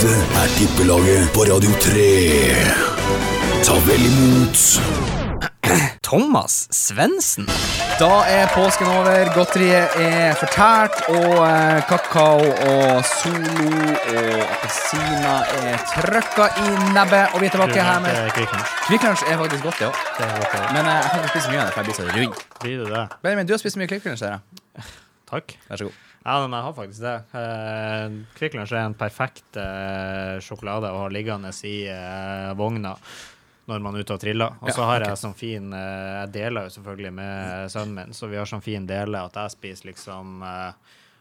Dette er Tippelaget på Radio 3. Ta vel imot Thomas Svendsen. Da er påsken over, godteriet er fortært, og eh, kakao og Solo og appelsiner er trøkka i nebbet. Og vi er tilbake her med Kvikklunsj er faktisk godt, det òg. Men eh, jeg kan ikke spise mye av det, for jeg blir så rund. Blir du det? Benjamin, du har spist mye kvikklunsj. Takk. Vær så god. Ja, men jeg har faktisk det. Eh, Kvikk Lunsj er en perfekt eh, sjokolade å ha liggende i eh, vogna når man er ute og triller. Og så Ja, har okay. jeg sånn fin Jeg deler jo selvfølgelig med sønnen min, så vi har sånn fin dele at jeg spiser liksom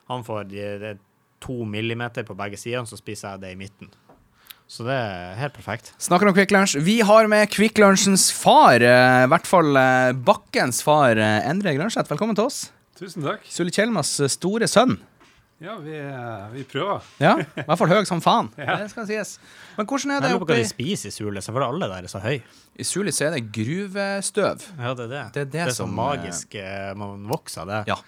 Han får de, er to millimeter på begge sider, så spiser jeg det i midten. Så det er helt perfekt. Snakker om Kvikk Lunsj. Vi har med Kvikk Lunsjens far, i hvert fall Bakkens far, Endre Grønseth. Velkommen til oss. Tusen takk. Sule Kjelmas eh, store sønn. Ja, vi, eh, vi prøver. Ja, i hvert fall høy som faen. Ja. Det skal sies. Men hvordan er det Jeg lurer på hva de spiser i Sule, så for alle der er så høy. i Sule Så er det gruvestøv. Ja, det er det. Det er det det er så som, magisk eh, man vokser av det. Ja.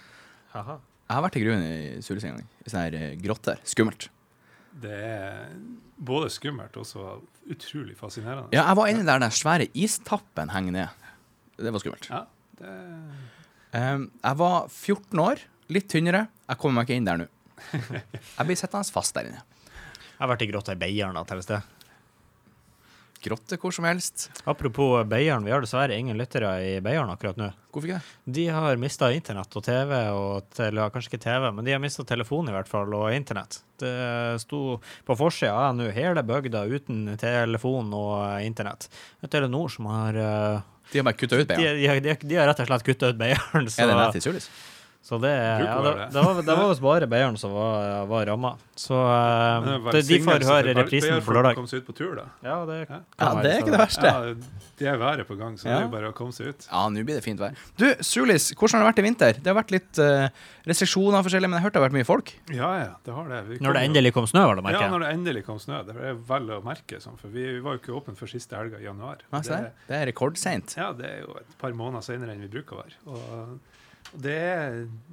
Aha. Jeg har vært i gruven i Sulis en gang. I sånne her grotter. Skummelt. Det er både skummelt og så utrolig fascinerende. Ja, jeg var inni der den svære istappen henger ned. Det var skummelt. Ja, det, jeg var 14 år, litt tynnere. Jeg kommer meg ikke inn der nå. Jeg blir sittende fast der inne. Jeg har vært i grotta i Beiarn, et sted. Grotte hvor som helst. Apropos Beiarn, vi har dessverre ingen lyttere i Beiarn akkurat nå. Hvorfor ikke det? De har mista internett og TV, og tele, kanskje ikke TV, men de har mista telefon i hvert fall, og internett. Det sto på forsida av nå hele bygda uten telefon og internett. Det er Telenor som har uh, De har bare kutta ut de, de, har- de, de har rett og slett kutta ut Beiarn. Er det nett i Sulis? Så det, ja, det, det. var det var visst bare Beiarn som var, var ramma. Så uh, det de får høre reprisen på lørdag. komme seg ut på tur, da. Ja, det Ja. Ja, det er ikke det verste. Ja, det er været på gang, så det er bare å komme seg ut. Ja, nå blir det fint vær. Du, Sulis, hvordan har det vært i vinter? Det har vært litt uh, restriksjoner forskjellig, men jeg hørte det har vært mye folk. Ja, ja, det har det. Vi Når det endelig kom snø, var det Ja, når det endelig kom snø. Det er vel å merke, sånn, for vi var jo ikke åpne før siste helga i januar. Ja, se. Det er rekordseint. Ja, det er jo et par måneder senere enn vi bruker å være. Og det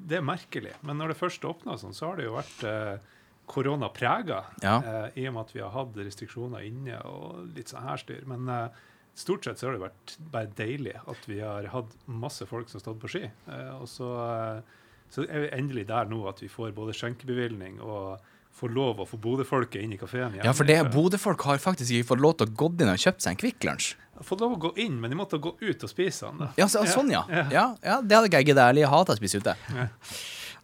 det er merkelig. Men når det først åpna sånn, så har det jo vært eh, koronaprega. Ja. Eh, I og med at vi har hatt restriksjoner inne og litt sånn her styr. Men eh, stort sett så har det vært bare deilig at vi har hatt masse folk som har stått på ski. Eh, og så, eh, så er vi endelig der nå at vi får både skjenkebevilgning og får lov å få Bodø-folket inn i kafeen igjen. Ja, for det Bodø-folk har faktisk ikke fått lov til å gå inn og kjøpt seg en Kvikk Lunsj. Fått lov å gå inn, men jeg måtte gå ut og spise den. da. Ja, så, sånn, ja. ja. Ja, Det hadde ikke jeg giddet. Jeg liker- hater å spise ute. Ja,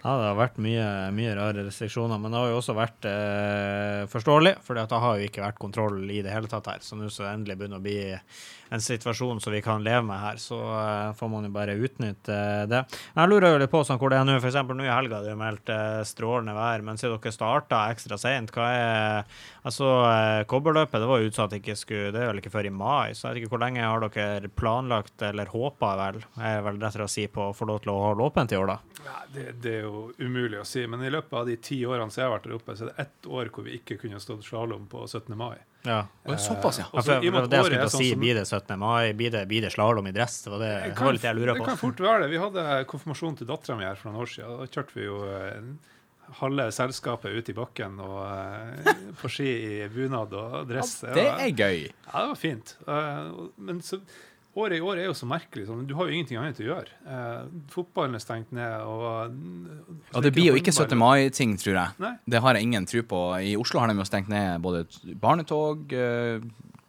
det har vært mye, mye rare restriksjoner, men det har jo også vært eh, forståelig, for det har jo ikke vært kontroll i det hele tatt her. Så nå så endelig begynner å bli en situasjon som vi kan leve med her, så eh, får man jo bare utnytte det. Jeg lurer jo litt på sånn hvor det er nå, f.eks. nå i helga det er meldt eh, strålende vær, men siden dere starta ekstra seint, hva er Altså, eh, kobberløpet det var jo utsatt ikke skulle, det er vel ikke før i mai, så jeg vet ikke hvor lenge har dere planlagt, eller håpa vel, er vel rettere å si, på å få lov til å holde åpent i år, da? Ja, det, det er jo umulig å si, men i løpet av de ti årene som jeg har vært der oppe, så er det ett år hvor vi ikke kunne stått slalåm på 17. mai. Ja. og såpass, ja. Også, Ja, for, det jeg skulle til å sånn si, som- blir det 17. mai, blir det, blir det slalåm i dress? Det var det, jeg kan, det jeg lurer det kan fort være det. Vi hadde konfirmasjon til dattera mi her for noen år siden. Da kjørte vi jo en halve selskapet ut i bakken og uh, på ski i bunad og dress. Ja, Det er gøy. Ja, det var fint. Uh, men så, året i år er jo så merkelig. Sånn, du har jo ingenting annet å gjøre. Eh, fotballen er stengt ned. Og, Og det blir jo ikke 17. mai-ting, tror jeg. Nei. Det har jeg ingen tro på. I Oslo har de jo stengt ned både barnetog, eh,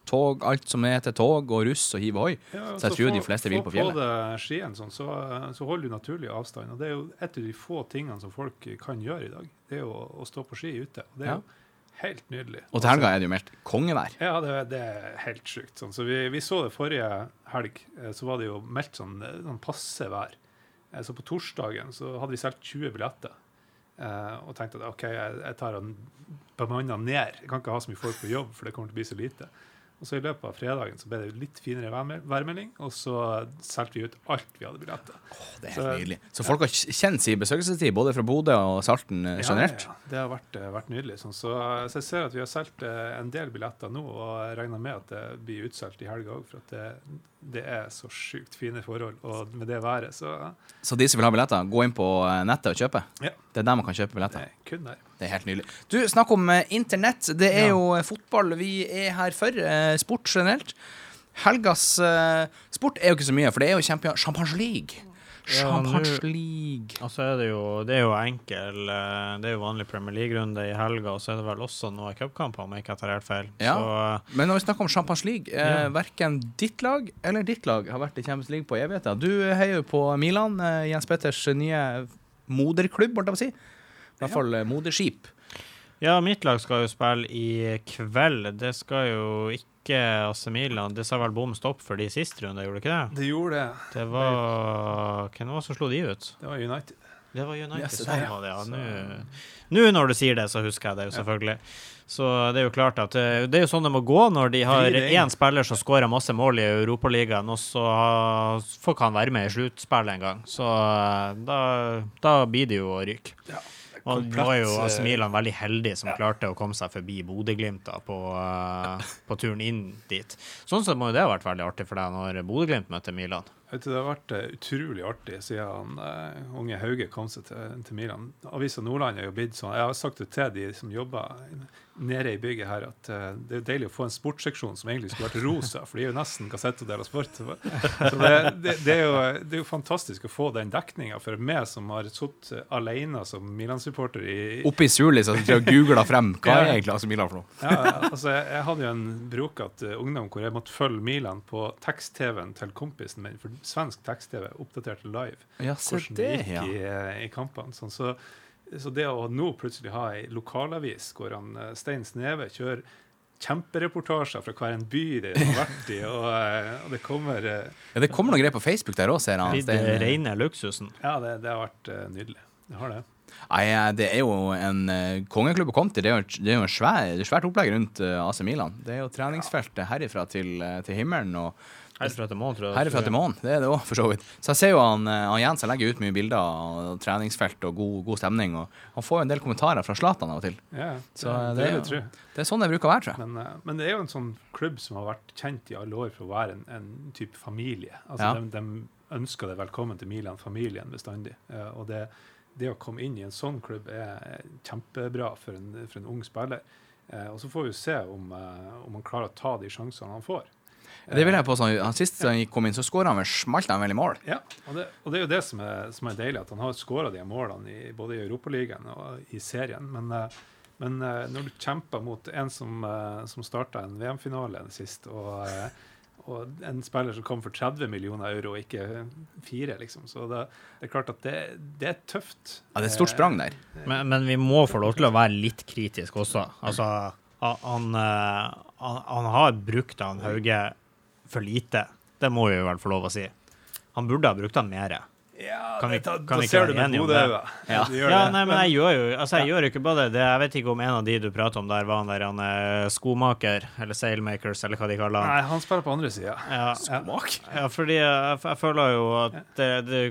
tog, alt som er til tog, og russ og hiv ohoi. Ja, Så jeg tror de fleste vil på fjellet. Få på skien, sånn, så, så holder du naturlig avstand. Og det er jo et av de få tingene som folk kan gjøre i dag. Det er jo å stå på ski ute. Og det er Ja. jo helt nydelig. Og til helga er det jo meldt kongevær. Ja, det, det er helt sjukt. Sånn. Så vi, vi så det forrige helg, eh, så var det jo meldt sånn, eh, sånn passe vær. Eh, Så på torsdagen så hadde vi solgt 20 billetter. Og tenkte at OK, jeg, jeg tar og bemanner ned. Jeg kan ikke ha så mye folk på jobb, for det kommer til å bli så lite. Og så i løpet av fredagen så ble det litt finere værmelding, og så solgte vi ut alt vi hadde billetter. Det er Så- helt nydelig. Så folk har kjent sin besøkelsestid, både fra Bodø og Salten eh, generelt. Ja, ja, ja. Det har vært, eh, vært nydelig. Sånn. Så, så jeg ser at vi har solgt eh, en del billetter nå, og jeg regner med at det blir utsolgt i helga òg, for at det, det er så sjukt fine forhold. Og med det været, så Så de som vil ha billetter, gå inn på eh, nettet og kjøpe. ja, Det er der man kan kjøpe det er kun der. Det er helt nydelig. Du, snakk om eh, internett. Det er Ja. jo eh, fotball vi er her for. eh, sport generelt. Helgas sport er jo ikke så mye, for det er jo champion Champagne League. Champagne Champions League. Og så er det jo, det er jo enkel Det er jo vanlig Premier League-runde i helga, og så er det vel også noen cupkamper, om jeg ikke tar helt feil. Ja. Så Men når vi snakker om Champions League, eh, Ja. verken ditt lag eller ditt lag har vært i Champions League på evigheter. Du heier jo på Milan, Jens Petters nye moderklubb, holdt jeg på å si. I hvert fall eh, moderskip. Ja, mitt lag skal jo spille i kveld. Det skal jo ikke AC Milan. Det sa vel bom stopp for de sist runde, gjorde det ikke det? Det gjorde det. Det var Hvem var det som slo de ut? Det var United. Det var United. Yes, sånn ja. var det, ja. Nå- Nå når du sier det, så husker jeg det jo selvfølgelig. Så det er jo klart at det, det er jo sånn det må gå når de har én spiller som skårer masse mål i Europaligaen, og så får ikke han være med i sluttspillet engang. Så eh, da, da blir det jo å ryke. Og nå er jo komplett, AC eh, Milan veldig heldig som klarte å komme seg forbi Bodø-Glimt på, eh, på turen inn dit. Sånn sett må jo det ha vært veldig artig for deg når Bodø-Glimt møtte Milan. Vet du, Det har vært eh, utrolig artig siden eh, unge Hauge kom seg til, til Milan. Avisa Nordland er jo blitt sånn Jeg har sagt det til de som jobber nede i bygget her, at uh, det er deilig å få en sportsseksjon som egentlig skulle vært rosa, for de er jo nesten kassett og del av sport. Så det, det, det, er jo, det er jo fantastisk å få den dekninga for meg som har sittet alene som Milan-supporter i Oppe i Sulis og googla frem hva er egentlig AC Milan for noe. ja, ja, altså jeg, jeg hadde jo en brokete ungdom hvor jeg måtte følge Milan på tekst-TV-en til kompisen min, for svensk tekst-TV oppdaterte live Ja, hvordan det det, gikk ja. i, eh, i kampene. Sånn, så, så det å nå plutselig ha ei lokalavis hvor han eh, Stein Sneve kjører kjempereportasjer fra hver en by det har vært i, og, eh, og det kommer Ja, det kommer noen greier på Facebook der òg, ser han. Blitt rene luksusen. Ja, det, det har vært nydelig. Det har det. Nei, det er jo en uh, kongeklubb å komme til. Det er jo, det er jo en svær, det er svært opplegg rundt AC Milan. Det er jo treningsfeltet herifra til, til himmelen. og Herfra til månen, tror jeg. Herfra til månen, det er det òg, for så vidt. Så jeg ser jo han, eh, han Jens han legger ut mye bilder av treningsfelt og god, god stemning. Og han får jo en del kommentarer fra Zlatan av og til. Ja, det, Så det, det er tro. Det er sånn det bruker å være, tror jeg. Men, eh, men det er jo en sånn klubb som har vært kjent i alle år for å være en, en type familie. Altså, Ja. de, de ønsker det velkommen til Milan-familien bestandig. Eh, og det, det å komme inn i en sånn klubb er kjempebra for en, for en ung spiller. Eh, og så får vi se om, eh, om han klarer å ta de sjansene han får. Det vil jeg påstå. Sånn, Sist han kom inn, så skåra han vel smalt han vel i mål. Ja, og det, og det er jo det som er, som er deilig, at han har skåra de målene i, både i Europaligaen og i serien. Men, eh, men eh, når du kjemper mot en som, uh, som starta en VM-finale sist, og, eh, og en spiller som kom for 30 millioner euro, og ikke fire, liksom, så det, det er klart at det, det er tøft. Ja, det er et stort sprang der. Men, men vi må få lov til å være litt kritisk også. Altså, han, eh, han, han har brukt han Hauge for lite. Det må vi vel få lov å si. Han burde ha brukt den mer. Ja, Kan vi- da, kan da vi ser du med gode det? øyne. Ja. Ja, nei, men jeg gjør jo altså, jeg gjør jo ikke bare det. Jeg vet ikke om en av de du prater om der, var han der han er skomaker, eller sailmakers, eller hva de kaller han. Nei, han spiller på andre sida. Ja, ja, fordi jeg, jeg føler jo at det, det,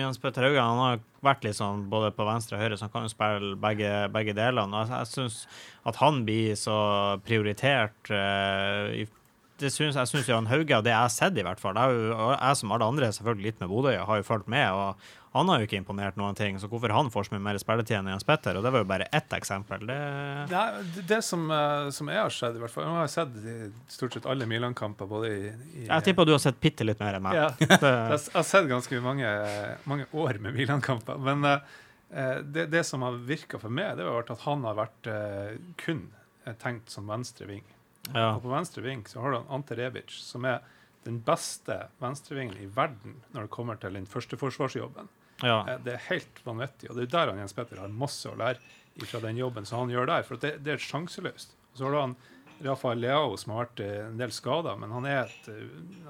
Jens Petter Hauge han har vært litt sånn både på venstre og høyre, så han kan jo spille begge, begge delene. Jeg, jeg syns at han blir så prioritert uh, i det synes, jeg syns Jan Hauge, og det jeg har sett i hvert fall Jeg, jeg som alle andre, selvfølgelig litt med Bodø, har jo fulgt med, og han har jo ikke imponert noen ting. Så hvorfor han får så mye mer spilletid enn Jens Petter? Og det var jo bare ett eksempel. Det, Nei, det, som, eh, som jeg har sett, i hvert fall Nå har jeg sett stort sett alle Milan-kamper, både i, i jeg tipper du har sett bitte litt mer enn meg. Ja. Jeg har sett ganske mange, mange år med Milan-kamper. Men eh, det, det som har virka for meg, det har vært at han har vært eh, kun eh, tenkt som venstre ving. Ja. Og på venstre ving så har du Ante Rebic, som er den beste venstrevingen i verden når det kommer til den førsteforsvarsjobben. ja. Eh, Det er helt vanvittig. Og det er der han Jens Petter har masse å lære fra den jobben som han gjør der. For det, det er sjanseløst. Og så har du han Rafael Leao, som har vært eh, en del skada, men han er et eh,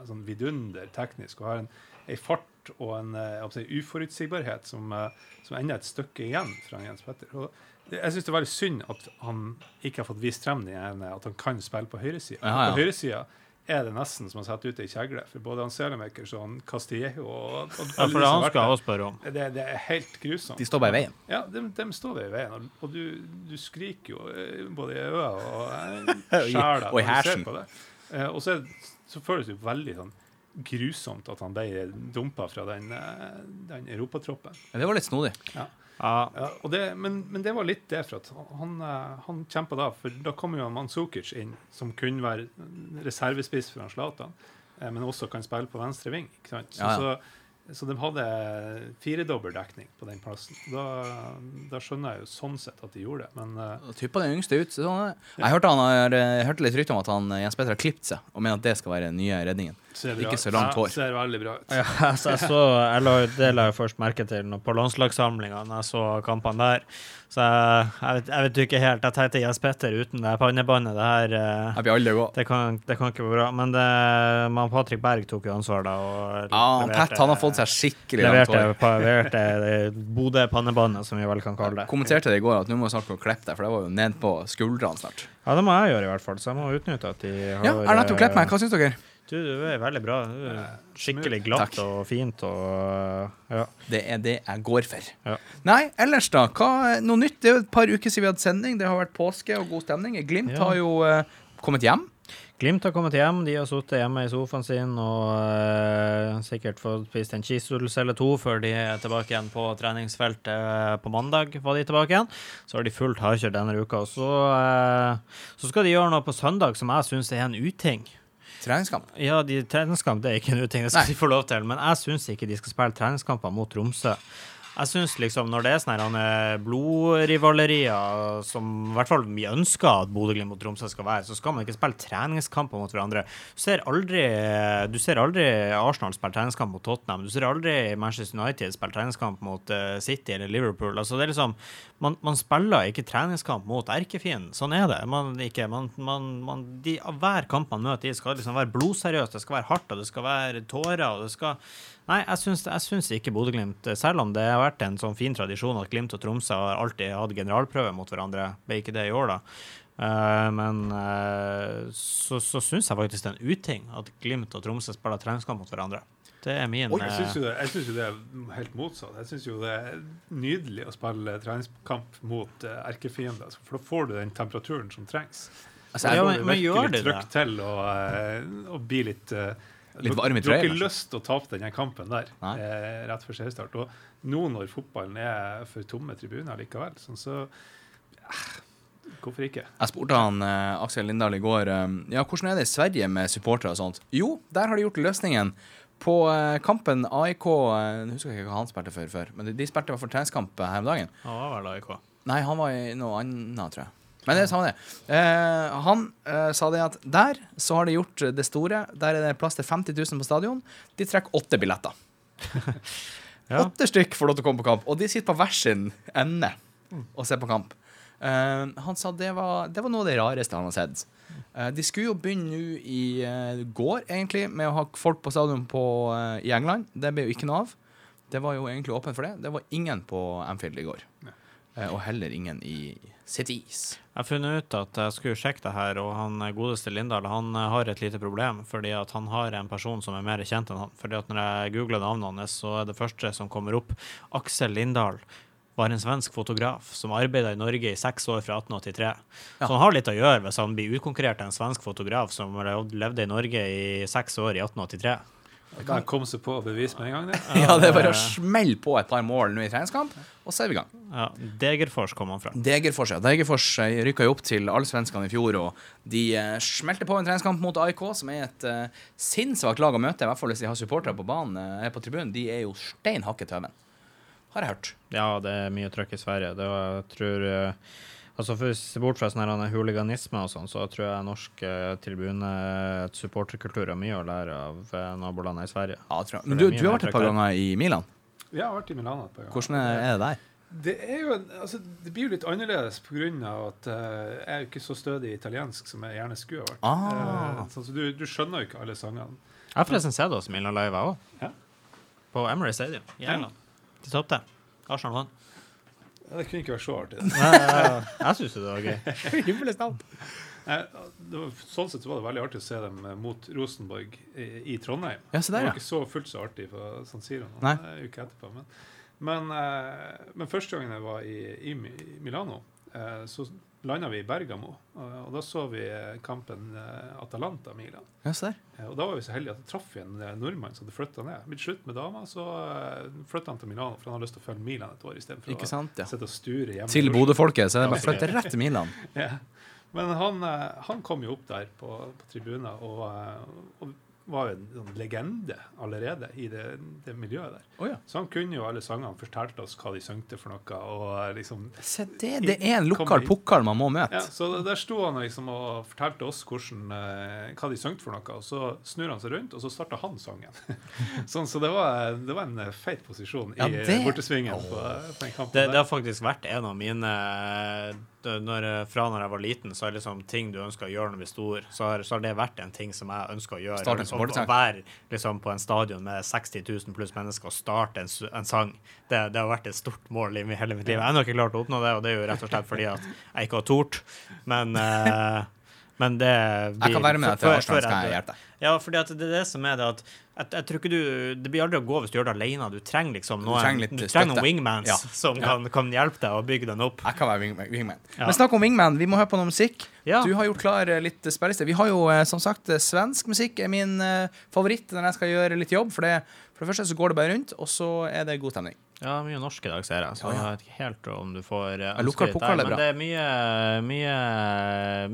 sånn vidunder teknisk og har en, en fart og en eh, å si, uforutsigbarhet som, eh, som enda er et stykke igjen fra Jens Petter. Og jeg syns det er veldig synd at han ikke har fått vist frem den at han kan spille på høyresida. Ja, ja. På høyresida er det nesten som å sette ut ei kjegle, for både han Selemakers og han Castillejo og, og ja, for det han skal jeg også spørre om. det, det er helt grusomt. De står bare i veien. Ja, de, de står bare i veien, og, og du, du skriker jo eh, både i øya og eh, sjela og i når du ser hersen. på det. Eh, og så, er, så føles det jo veldig sånn grusomt at han ble dumpa fra den, eh, den europatroppen. Ja, Det var litt snodig. Ja. Ja, og det, men, men det var litt det, for at han, eh, han kjempa da. For da kom jo Manzukic inn, som kunne være reservespiss for Zlatan, eh, men også kan spille på venstre ving. ikke sant? Så, så, så de hadde firedobbel dekning på den plassen. Da, da skjønner jeg jo sånn sett at de gjorde det, men uh, Typa den yngste ut. Sånn. Jeg hørte, han har, jeg hørte litt rykte om at han, Jens Petter har klippet seg, og mener at det skal være den nye redningen. ser bra Ikke så langt hår. Ja, ser veldig bra ut. Ja, altså jeg så, jeg la, det la jeg først merke til på landslagssamlinga når jeg så kampene der. Så jeg, jeg, vet, jeg vet ikke helt. Jeg tenkte Jens Petter uten det pannebåndet, det her eh, det kan, det kan ikke være bra. Men det, man, Patrick Berg tok jo ansvar da. Og Ja, han Pat han har fått seg skikkelig langt hår. leverte Bodø-pannebåndet, som vi vel kan kalle det. Jeg Kommenterte det i går at nå må snart gå og klippe deg, for det var jo ned på skuldrene snart. Ja, det må jeg gjøre, i hvert fall. Så jeg må utnytte at de har Ja, jeg har nettopp klippet meg. Hva syns dere? Du, du er veldig bra. Du er skikkelig glatt Takk. og fint og ja. Det er det jeg går for. Ja. Nei, ellers da? Hva, noe nytt? Det er jo et par uker siden vi hadde sending. Det har vært påske og god stemning. Glimt Ja. har jo eh, kommet hjem. Glimt har kommet hjem. De har sittet hjemme i sofaen sin og eh, sikkert fått spist en cheesedoodles eller to før de er tilbake igjen på treningsfeltet eh, på mandag. var de tilbake igjen. Så har de fullt hardkjørt denne uka. Så, eh, så skal de gjøre noe på søndag som jeg syns er en uting. Treningskamp. Ja, de, treningskamp det er ikke en uting, det skal Nei. de få lov til. Men jeg syns ikke de skal spille treningskamper mot Tromsø. Jeg synes liksom Når det er sånne eh, blodrivalerier som i hvert fall vi ønsker at Bodø-Glimt mot Tromsø skal være, så skal man ikke spille treningskamper mot hverandre. Du ser aldri, du ser aldri Arsenal spille treningskamp mot Tottenham. Du ser aldri Manchester United spille treningskamp mot eh, City eller Liverpool. Altså det er liksom Man, man spiller ikke treningskamp mot erkefienden. Sånn er det. Man, ikke, man, man, de, hver kamp man møter, i, skal liksom være blodseriøst, det skal være hardt, og det skal være tårer. og det skal Nei, jeg syns, jeg syns ikke Bodø-Glimt Selv om det har vært en sånn fin tradisjon at Glimt og Tromsø har alltid hatt generalprøve mot hverandre, ble ikke det i år, da. Eh, men eh, så, så syns jeg faktisk det er en uting at Glimt og Tromsø spiller treningskamp mot hverandre. Det er min Jeg syns eh, jo, jo det er helt motsatt. Jeg syns jo det er nydelig å spille treningskamp mot uh, erkefiender, for da får du den temperaturen som trengs. Altså, Ja, men- men gjør det det? til å, eh, bli litt eh, Litt varm i Du har ikke lyst til å tape denne kampen der eh, rett før seriestart. Og nå når fotballen er for tomme tribuner likevel, sånn så eh, Hvorfor ikke? jeg spurte han eh, Aksel Lindahl i går eh, Ja, hvordan er det i Sverige med supportere og sånt. Jo, der har de gjort løsningen. På eh, kampen AIK eh, Jeg husker ikke hva han spilte for før, men de, de spilte i hvert fall treningskamp her om dagen. Han var vel AIK. Nei, han var i noe annet, tror jeg. Men det er samme det. Eh, han eh, sa det at der så har de gjort det store. Der er det plass til 50 000 på stadion. De trekker åtte billetter. Ja. Åtte stykk får lov til å komme på kamp, og de sitter på hver sin ende og ser på kamp. Eh, han sa det var, det var noe av det rareste han har sett. Eh, de skulle jo begynne nå i eh, går, egentlig, med å ha folk på stadion på, eh, i England. Det ble jo ikke noe av. Det var jo egentlig åpent for det. Det var ingen på Anfield i går. Eh, og heller ingen i Cities. Jeg har funnet ut at jeg skulle sjekke det her, og han godeste Lindahl han eh, har et lite problem. Fordi at han har en person som er mer kjent enn han. Fordi at når jeg googler navnet hans, så er det første som kommer opp Aksel Lindahl. Var en svensk fotograf som arbeida i Norge i seks år fra 1883. Så han har litt å gjøre hvis han blir utkonkurrert av en svensk fotograf som levde i Norge i seks år i 1883. Kan komme seg på bevis med en gang. Det. Ja, det er bare å smelle på et par mål nå i treningskamp, og så er vi i gang. Ja, Degerfors kom han fra. Degerfors, ja. Degerfors eh, rykka jo opp til allsvenskene i fjor, og de eh, smelte på en treningskamp mot AIK, som er et uh, sinnssvakt lag å møte, i hvert fall hvis de har supportere på banen, er på tribunen. De er jo stein hakket tøven, Har jeg hørt. Ja, det er mye trøkk i Sverige. Det var, jeg tror eh, Altså for bort fra sånn her huliganisme og sånn, så tror jeg norsk eh, tribune supporterkultur har mye å lære av eh, nabolandene i Sverige. Ja, tror jeg. Men du, du har vært et par ganger i Milan. Ja, jeg har vært i Milan et par ganger. Hvordan er det der? Det er jo en, altså, det blir jo litt annerledes pga. at uh, jeg er jo ikke så stødig italiensk som jeg gjerne skulle ha vært. Ah. Uh, så, så du, du skjønner jo ikke alle sangene. Jeg har forresten sett oss Milan Live, jeg òg. Ja. På Emery Stadium i Ja. England. De tapte. Arsenal vant. Ja, det kunne ikke vært så artig. Jeg, jeg syns det var gøy. Himmelens navn. Eh, det var, sånn sett var det veldig artig å se dem eh, mot Rosenborg i, i Trondheim. Ja, se Det var ja. ikke så fullt så artig på San Siro noen uker etterpå. Men, men, eh, men første gangen jeg var i, i Milano, eh, så landa vi i Bergamo, og, da så vi kampen eh, Atalanta-Milan. Ja, se der. Eh, Og da var vi så heldige at det traff vi en eh, nordmann som hadde flytta ned. Blitt slutt med dama, så flytta han til Milano, for han hadde lyst til å følge Milan et år istedenfor å sant, ja. sitte og sture hjemme. Til. Bodø-folket, så er det bare å flytte rett til Milan. Ja. Men han, han kom jo opp der på, på tribunen og, og var jo en sånn legende allerede i det, det miljøet der. Oh, ja. Så han kunne jo alle sangene, fortalte oss hva de søngte for noe. og liksom... Se det, det er en lokal hit. man må møte. Ja, så der sto han liksom og fortalte oss hvordan, eh, hva de søngte for noe, og så snur han seg rundt, og så starta han sangen. sånn, så det var, det var en eh, feit posisjon Ja, i det- eh, bortesvingen på, på den kampen Det, det har faktisk vært en av mine når, Fra når jeg var liten, så er liksom ting du ønsker å gjøre når du blir stor, så har, så har det vært en ting som jeg ønsker å gjøre. Starte en Å- være liksom på en stadion med 60 000 pluss mennesker og starte en, en sang. Det, det har vært et stort mål i hele mitt liv. Jeg har ennå ikke klart å oppnå det, og det er jo rett og slett fordi at jeg ikke har tort. Men, uh, men det Jeg kan være med deg til Arsenal, skal jeg hjelpe deg. Ja, for det er det som er det at jeg, jeg tror ikke du Det blir aldri å gå hvis du gjør det alene. Du trenger liksom noen, trenger litt du trenger noen wingmans Ja. som Kan, kan hjelpe deg å bygge den opp. Jeg kan være wingman. wingman. Ja. Men snakk om wingman. Vi må høre på noe musikk. Ja. Du har gjort klar eh, litt spilleliste. Vi har jo eh, som sagt eh, svensk musikk er min favoritt når jeg skal gjøre litt jobb. For det, for det første så går det bare rundt, og så er det god stemning. Ja, mye norsk i dag, ser jeg. Så Ja, ja. jeg vet ikke helt om du får uh, lukker pokal er Men bra. det er mye, mye,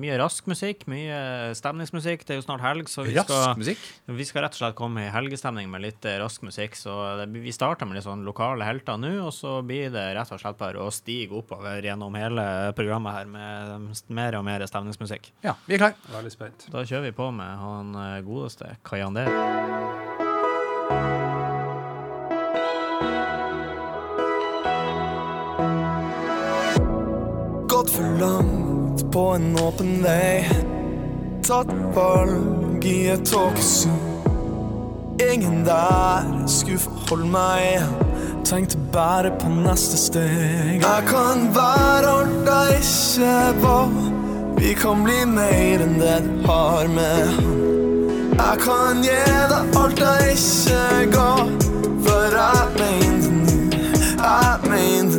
mye rask musikk, mye stemningsmusikk. Det er jo snart helg, så vi Rask skal, musikk. vi skal rett og slett komme i helgestemning med litt eh, rask musikk. Så det, vi starter med litt sånn lokale helter nå, og så blir det rett og slett bare å stige oppover gjennom hele programmet her med mer og mer stemningsmusikk. Ja, vi er klar. Veldig spent. Da kjører vi på med han eh, godeste Kayander. Gått for langt på en åpen vei. Tatt valg i et tåkesu. Ingen der skulle forholde meg. Tenkte bare på neste steg. Jeg kan være alt jeg ikke var. Vi kan bli mer enn det du har med. Jeg kan gi deg alt jeg ikke ga. For jeg mener det nå. Jeg mener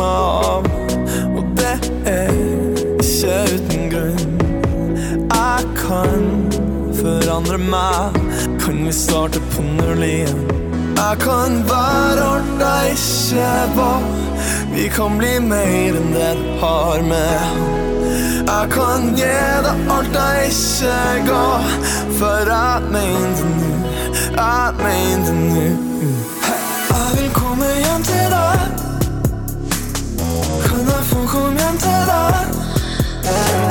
meg av, og det er ikke uten grunn. Jeg kan forandre meg, kan vi starte på null igjen? Jeg kan være alt jeg ikke var. Vi kan bli mer enn det du har med. Jeg kan gi deg alt jeg ikke ga, for jeg mente nå. Jeg mente nå. Kan jeg få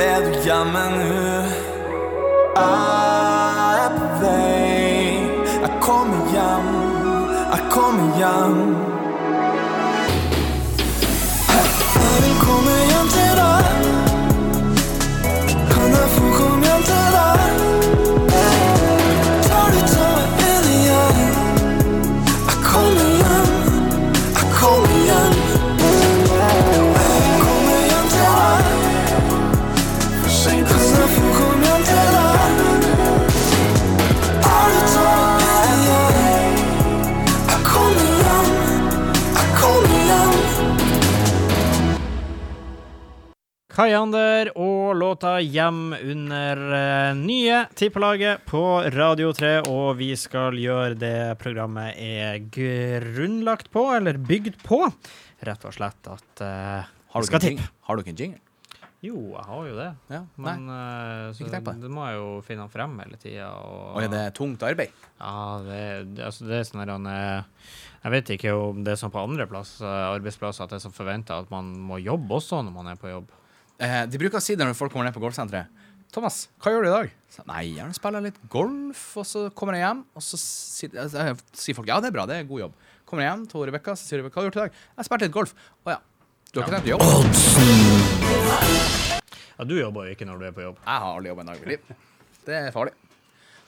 Er du hjemme nå? Jeg er på vei. Jeg kommer hjem, jeg kommer hjem. Kayander og låta 'Hjem' under eh, nye Tippelaget på Radio 3, og vi skal gjøre det programmet er grunnlagt på, eller bygd på. Rett og slett at uh, Har vi skal tippe. Har du ikke en jingle? Jo, jeg har jo det. Ja. Men uh, så det. det må jeg jo finne frem hele tida. Og, Og er det tungt arbeid? Ja, det, det, altså det er sånn eh, Jeg vet ikke om det er sånn på andre plass, arbeidsplasser at det er sånn forventa at man må jobbe også når man er på jobb. Eh, de bruker å si det når folk kommer ned på golfsenteret. Thomas, hva gjør du i dag? Så, Nei, gjerne spiller litt golf, og så kommer jeg hjem, og så sier, eh, sier folk ja, det er bra, det er god jobb. Kommer jeg hjem til Rebekka, så sier Rebekka hva har du gjort i dag? Jeg spilte litt golf. Å ja. Du har ikke tenkt å jobbe? Ja, du jobber jo ikke når du er på jobb. Jeg har aldri jobbet en dag i mitt liv. Det er farlig.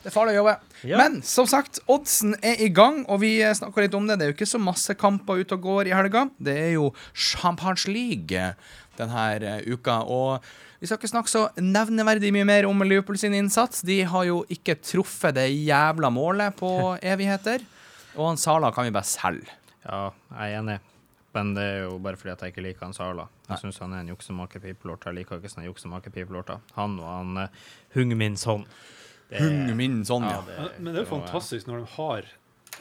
Det er farlig å jobbe. Ja. Men som sagt, oddsen er i gang, og vi snakka litt om det. Det er jo ikke så masse kamper ute og går i helga. Det er jo Champions League denne eh, uka. Og vi skal ikke snakke så nevneverdig mye mer om Liverpool sin innsats. De har jo ikke truffet det jævla målet på evigheter. Og han Sala kan vi bare selge. Ja, jeg er enig. Men det er jo bare fordi at jeg ikke liker han Sala. Jeg syns han er en juksemaker-pipelort. Jeg liker ikke sånne juksemaker-pipelorter. Han og han uh, Hung Min Son. Hung min sånn, ja. det- Men, men det er jo fantastisk når de har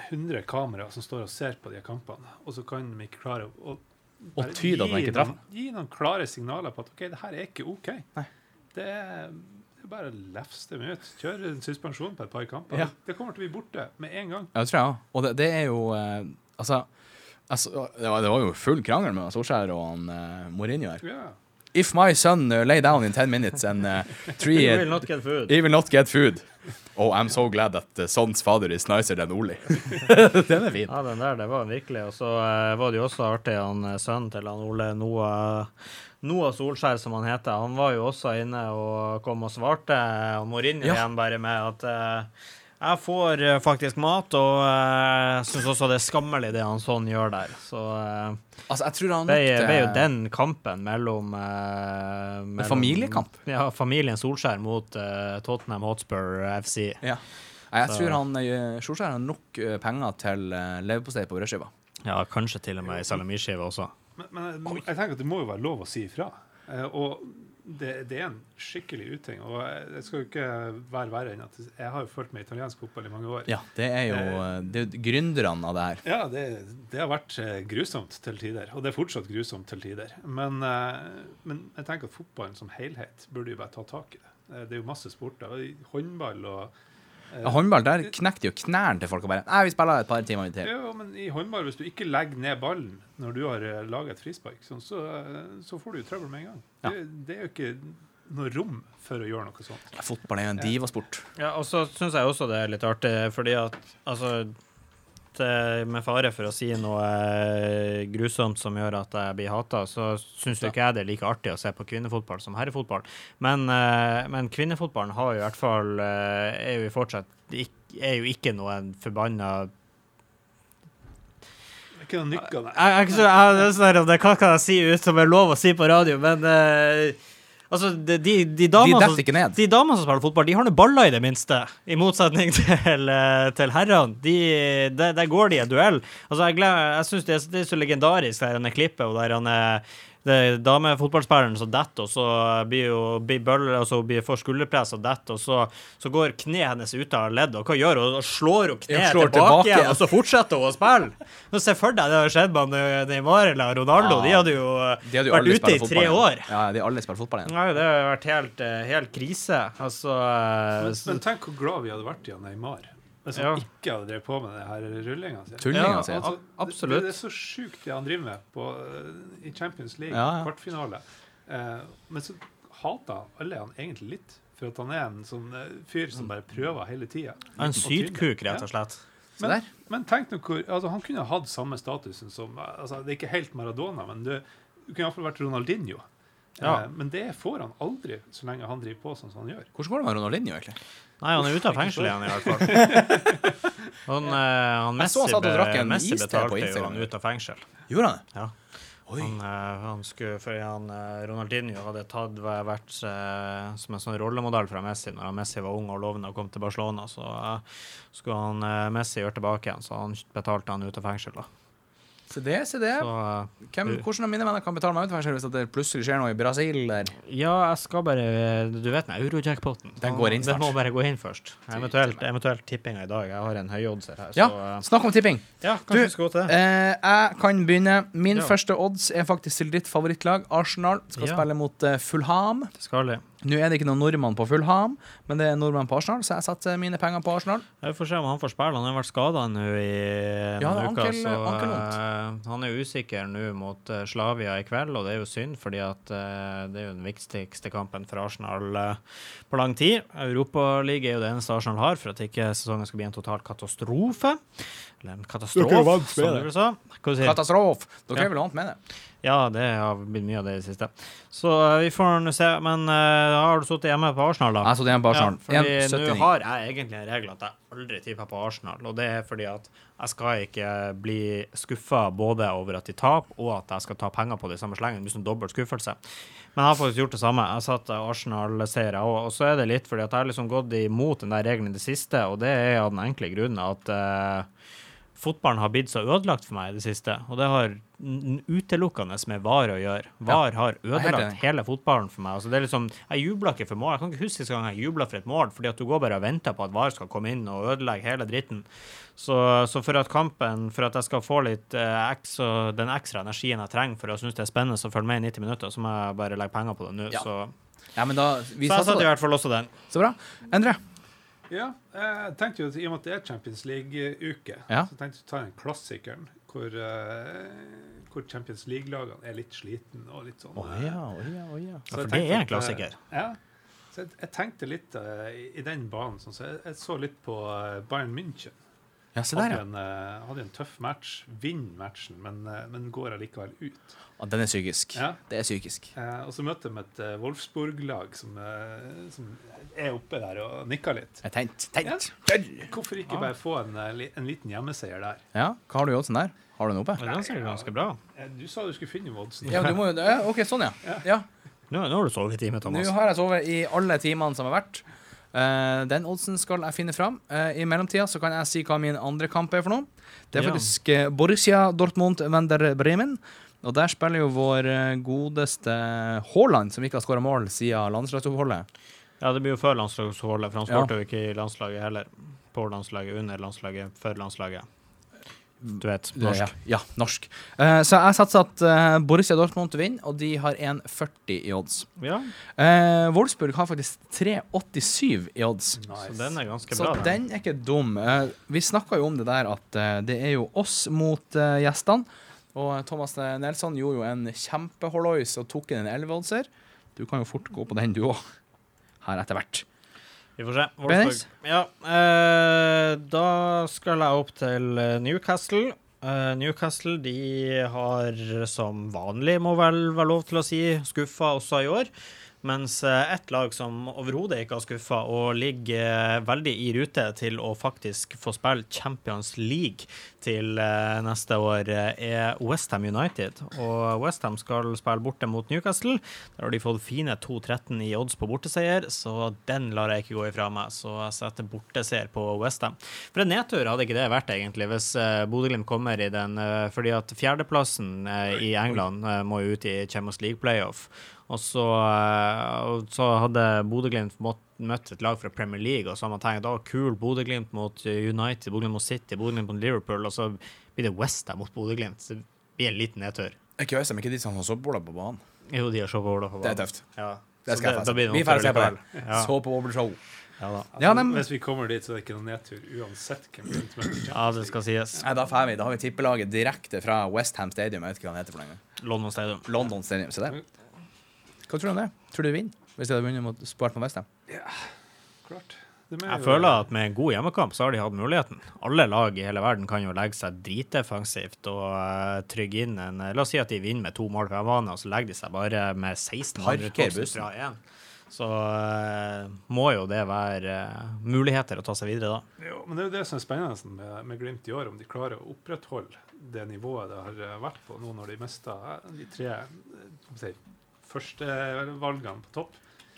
100 kameraer som står og ser på de kampene, og så kan de ikke klare å bare tyde at man ikke traff. Gi noen klare signaler på at OK, det her er ikke OK. Nei. Det er, det er bare å lefse dem ut. Kjør en suspensjon på et par kamper. Ja. Det kommer til å bli borte med en gang. Ja, det tror jeg òg. Og det, det er jo eh, Altså, altså det, var, det var jo full krangel med Solskjær og han eh, Mourinho her. Ja. If my son uh, lay down in ten minutes and uh, three He will not get food. He will not get food. Oh, I'm so glad that uh, son's father is nicer than Oli. Den er fin. Ja, den der, det var virkelig. Og så uh, var det jo også artig, han eh, sønnen til han Ole Noah, Noah Solskjær, som han heter. Han var jo også inne og kom og svarte og Mourinho Ja. igjen bare med at eh, jeg får eh, faktisk mat, og eh, jeg syns også det er skammelig det han sånn gjør der. Så uh, Altså, jeg tror han det nok ble jo den kampen mellom, uh, mellom familiekamp. Ja, familien Solskjær mot uh, Tottenham Hotspur FC. Ja. Jeg tror han uh, Solskjær har nok penger til uh, leverpostei på brødskiva. Ja, kanskje til og med ei salamiskive også. Men, men jeg, tenker at det må jo være lov å si ifra. Eh, og det, det er en skikkelig uting. Og jeg skal jo ikke være verre enn at jeg har jo fulgt med italiensk fotball i mange år. Ja, det er jo eh, Det er gründerne av det her. Ja, det, det har vært eh, grusomt til tider, og det er fortsatt grusomt til tider. Men, eh, men jeg tenker at fotballen som helhet burde jo bare ta tak i det. Eh, Det er jo masse sporter. Håndball og eh, Håndball, der knekte jo knærne til folk og bare Nei, vi spiller et par timer til. Ja, men i håndball, hvis du ikke legger ned ballen når du har laget laga et frispark, sånn, så, eh, så får du jo trøbbel med en gang. Ja. Det, det er jo ikke noe rom for å gjøre noe sånt. Ja, Fotball er jo en divasport. Ja, og så syns jeg også det er litt artig, fordi at altså Med fare for å si noe eh, grusomt som gjør at jeg blir hata, så syns jo ikke jeg det er like artig å se på kvinnefotball som herrefotball. Men, eh, men kvinnefotballen har jo i hvert fall eh, er jo fortsatt er jo ikke noen forbanna Det er ikke noe nykker der. jeg, jeg, er det er sånn Hva kan jeg si ut som er lov å si på radio? Men eh, altså, de, de, de De som de damene som spiller fotball, de har nå baller i det minste, i motsetning til, eh, til herrene. De, der, går de i en duell. Altså, jeg, glem- jeg syns det, det er så legendarisk, det klippet og der han er det er damefotballspilleren som detter, og så blir jo blir bøller, og så blir får skulderpress og detter, og så, så går kneet hennes ut av leddet, og hva gjør hun? Hun slår hun kneet slår tilbake, tilbake igjen, og så fortsetter hun å spille. Men Se for deg det hadde skjedd med Neymar eller Ronaldo. Ja. De hadde jo De hadde jo vært ute i tre år. Ja, de har aldri spilt fotball igjen. Nei, det har vært helt, eh, helt krise. Altså Men, men tenk hvor glad vi hadde vært i Neymar hvis han Ja. ikke hadde drevet på med det her rullinga si. Tullinga Ja, si. altså, absolutt. Det, det er så sjukt det han driver med på, eh, i Champions League, Ja, ja. kvartfinale. Eh, men så hater alle han egentlig litt, for at han er en sånn eh, fyr som bare prøver hele tida. En sydkuk, rett og slett. Men, men tenk nå hvor altså, Han kunne hatt samme statusen som altså, Det er ikke helt Maradona, men det, du kunne iallfall vært Ronaldinho. Ja. Eh, men det får han aldri, så lenge han driver på sånn som han gjør. Hvordan går det med Ronaldinho, egentlig? Nei, han er ute av fengsel igjen, i hvert fall. Han, eh, han Jeg så han satt og drakk be, en Messi iste på betalte jo Instagram. han ut av fengsel. Gjorde han det? Ja. Oi. Han, eh, han skulle, fordi han, eh, Ronaldinho hadde tatt, vært eh, som en sånn rollemodell fra Messi når han Messi var ung og lovende og kom til Barcelona. Så eh, skulle han eh, Messi gjøre tilbake igjen, så han betalte han ut av fengsel. da. Se det, se det. Så eh, Hvem, hvordan av mine venner kan betale meg ut hvis det plutselig skjer noe i Brasil? Der? ja, jeg skal bare Du vet den eurojackpoten? Den går inn snart. Den må bare gå inn først. Eventuelt, eventuelt tippinga i dag. Jeg har en høyoddser her. Ja, Så ja, snakk om tipping. ja Du, skal gå til. Eh, jeg kan begynne. Min Ja. første odds er faktisk til ditt favorittlag. Arsenal skal Ja. spille mot uh, Fulham. Det skal jeg. Nå er det ikke noen nordmann på Fulham, men det er nordmann på Arsenal, så jeg setter mine penger på Arsenal. Vi får se om han får spille. Han har vært skada nå i Ja, noen uker. ankel- Så eh, han er usikker nå mot uh, Slavia i kveld, og det er jo synd, fordi at uh, det er jo den viktigste kampen for Arsenal på lang tid. Europaligaen er jo det eneste Arsenal har for at ikke sesongen skal bli en total katastrofe. Eller en Dere katastrofe, vant som du sa. Hva du sier Katastrofe! Dere Ja. er vel vant med det? Ja, det har blitt mye av det i det siste. Så uh, vi får nå se. Men uh, har du sittet hjemme på Arsenal, da? Jeg har det hjemme på Arsenal. Ja, fordi nå har jeg egentlig en regel at jeg aldri tipper på Arsenal, og det er fordi at jeg skal ikke bli skuffa både over at de taper, og at jeg skal ta penger på det i samme slengen. Det blir sånn dobbelt skuffelse. Men jeg har faktisk gjort det samme. Jeg satt Arsenal-seier, og, og så er det litt fordi at jeg har liksom gått imot den der regelen i det siste, og det er av den enkle grunnen at eh, fotballen har blitt så ødelagt for meg i det siste, og det har utelukkende med VAR å gjøre. VAR har ødelagt hele fotballen for meg. Altså, det er liksom, jeg jubler ikke for mål. Jeg kan ikke huske sist gang jeg jubla for et mål, fordi at du går bare og venter på at VAR skal komme inn og ødelegge hele dritten. Så, så for at kampen, for at jeg skal få litt eh, ekstra, den ekstra energien jeg trenger for å synes det er spennende å følge med i 90 minutter, så må jeg bare legge penger på det nå. Ja. Så, Ja, men da så jeg satte i hvert fall også den. Så bra. Endre? Ja, jeg tenkte jo at i og med at det er Champions League-uke, Ja. så tenkte jeg å ta den klassikeren hvor, uh, hvor Champions League-lagene er litt sliten og litt sånn Oh, ja, oh, ja, oh, ja. så for det er en at, eh, klassiker. Ja. Så jeg, jeg tenkte litt uh, i, i den banen. Sånn, så jeg, jeg så litt på Bayern München. Ja, se der, Hadde en, eh, hadde en tøff match. Vinner matchen, men, eh, men går allikevel ut. Å, Den er psykisk. Ja. Det er psykisk. Eh, og så møtte de et Wolfsburg-lag som, som er oppe der og nikker litt. Jeg er tent. Ja. Hvorfor ikke bare få en, en liten hjemmeseier der? Ja, hva har du i oddsen der? Har du den oppe? Men den ser ganske bra. Du sa du skulle finne oddsen. Ja, du må jo ja, OK, sånn, ja. ja. Nå, nå har du sovet i time, Nå har jeg sovet i alle timene som har vært. Eh, den oddsen skal jeg finne fram. Uh, I mellomtida så kan jeg si hva min andre kamp er for noe. Det er Ja. faktisk eh, Borussia Dortmund Wender Bremen. Og der spiller jo vår godeste Haaland, som ikke har skåra mål siden landslagsoppholdet. Ja, det blir jo før landslagsoppholdet, for han Ja. jo ikke i landslaget heller. På landslaget, under landslaget, før landslaget. Du vet, norsk. Ja, ja norsk. Uh, så jeg satser at uh, Borussia Dortmund vinner, og de har 1,40 i odds. Ja, Uh, Wolfsburg har faktisk 3,87 i odds. så den er ganske Så bra. Så den er ikke dum. Vi snakka jo om det der at det er jo oss mot gjestene. Og Thomas Nelson gjorde jo en kjempehollois og tok inn en 11-oddser. Du kan jo fort gå på den, du òg. Her etter hvert. Vi får se. Wolfsburg. Ja, eh, da skal jeg opp til eh, Newcastle. Eh, Newcastle de har som vanlig, må vel være lov til å si, skuffa også i år. Mens eh, ett lag som overhodet ikke har skuffa og ligger eh, veldig i rute til å faktisk få spille Champions League til eh, neste år, er Westham United. Og Westham skal spille borte mot Newcastle. Der har de fått fine 2-13 i odds på borteseier, så den lar jeg ikke gå ifra meg. Så jeg setter borteseier på Westham. For en nedtur hadde ikke det vært, egentlig, hvis Bodø-Glimt kommer i den. fordi at fjerdeplassen i England må ut i Champions League playoff. Og så, eh, så hadde Bodø-Glimt møtt et lag fra Premier League, og så har man tenkt å, kul, Bodø-Glimt mot eh, United, Bodø-Glimt mot City, Bodø-Glimt mot Liverpool, og så blir det Westham mot Bodø-Glimt. Så Det blir en liten nedtur. Er ikke Westham, ikke de som har soppboller på banen? Jo, de har så på banen. på Det er tøft. Ja. Det skal jeg blir se. Vi får se på det. Ja. Så på Obelshow. Ja, da. Ja, men- Altså, Hvis vi kommer dit, så er det ikke noen nedtur uansett hvem vi møter. ja, det skal sies. Nei, da får vi. Da har vi tippelaget direkte fra Westham Stadium. Jeg vet ikke hva det heter for lenge. London Stadium. London Stadium. Se det. Hva tror du om det? Tror du de vinner? Hvis de hadde vunnet mot spart på Westham? Klart. Er Jeg føler at med en god hjemmekamp så har de hatt muligheten. Alle lag i hele verden kan jo legge seg dritdefensivt og uh, trygge inn en La oss si at de vinner med to mål på hjemmebane, og så legger de seg bare med 16 Parker andre bussen. fra én. Så uh, må jo det være uh, muligheter å ta seg videre da. Jo, men det er jo det som er spennende med, med Glimt i år, om de klarer å opprettholde det nivået det har eh, vært på nå når de mista de tre eh, si, første valgene på topp.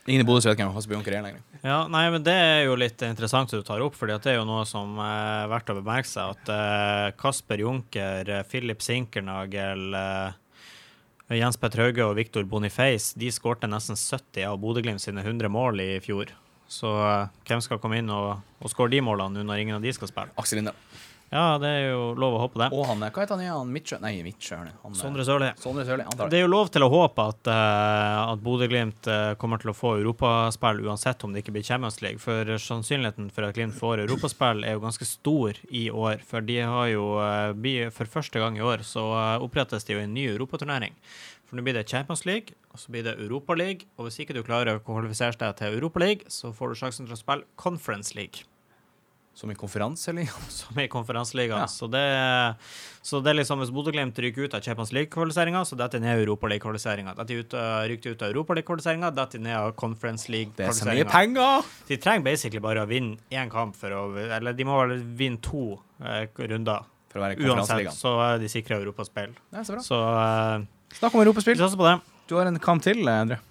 Ingen i Bodø som vet hvem Haseby Junker er lenger. Ja, nei, men Det er jo litt interessant at du tar opp, fordi det er jo noe som er verdt å bemerke seg. At eh, Kasper Junker, Filip Philip Sinkernagel, eh, Jens Petter Hauge og Viktor Boniface de skårte nesten 70 av Bodø-Glimt sine 100 mål i fjor. Så eh, hvem skal komme inn og, og skåre de målene nå når ingen av de skal spille? Aksel Linde. Ja, det er jo lov å håpe det. Og han Hva heter han igjen? Midtsjø? Nei, Midtsjø. han Sondre Sørli. Sondre Sørli. Det er jo lov til å håpe at, uh, at Bodø-Glimt eh, kommer til å få europaspill uansett om det ikke blir Champions League. For sannsynligheten for at Glimt får europaspill er jo ganske stor i år. For de har jo eh, For første gang i år så opprettes det jo en ny europaturnering. For nå blir det Champions League, og så blir det Europa League. Og hvis ikke du klarer å kvalifisere deg til Europa League, så får du sjansen til å spille Conference League Som i konferanseligaen. som i konferanseligaen. Ja. Så, det, så det er liksom hvis Bodø-Glimt ryker ut av Champions League-kvalifiseringa, så detter de ned Europaliga-kvalifiseringa. Detter de ut av- ryker ut av Europaliga-kvalifiseringa, detter de ned av Conference Det er så mye penger! De trenger basically bare å vinne én kamp for å Eller de må vel vinne to eh, runder. For å være i Uansett så er de sikra europaspill. Ja, så bra. Så eh, Snakk om vi satser på det. Du har en kamp til, Endre.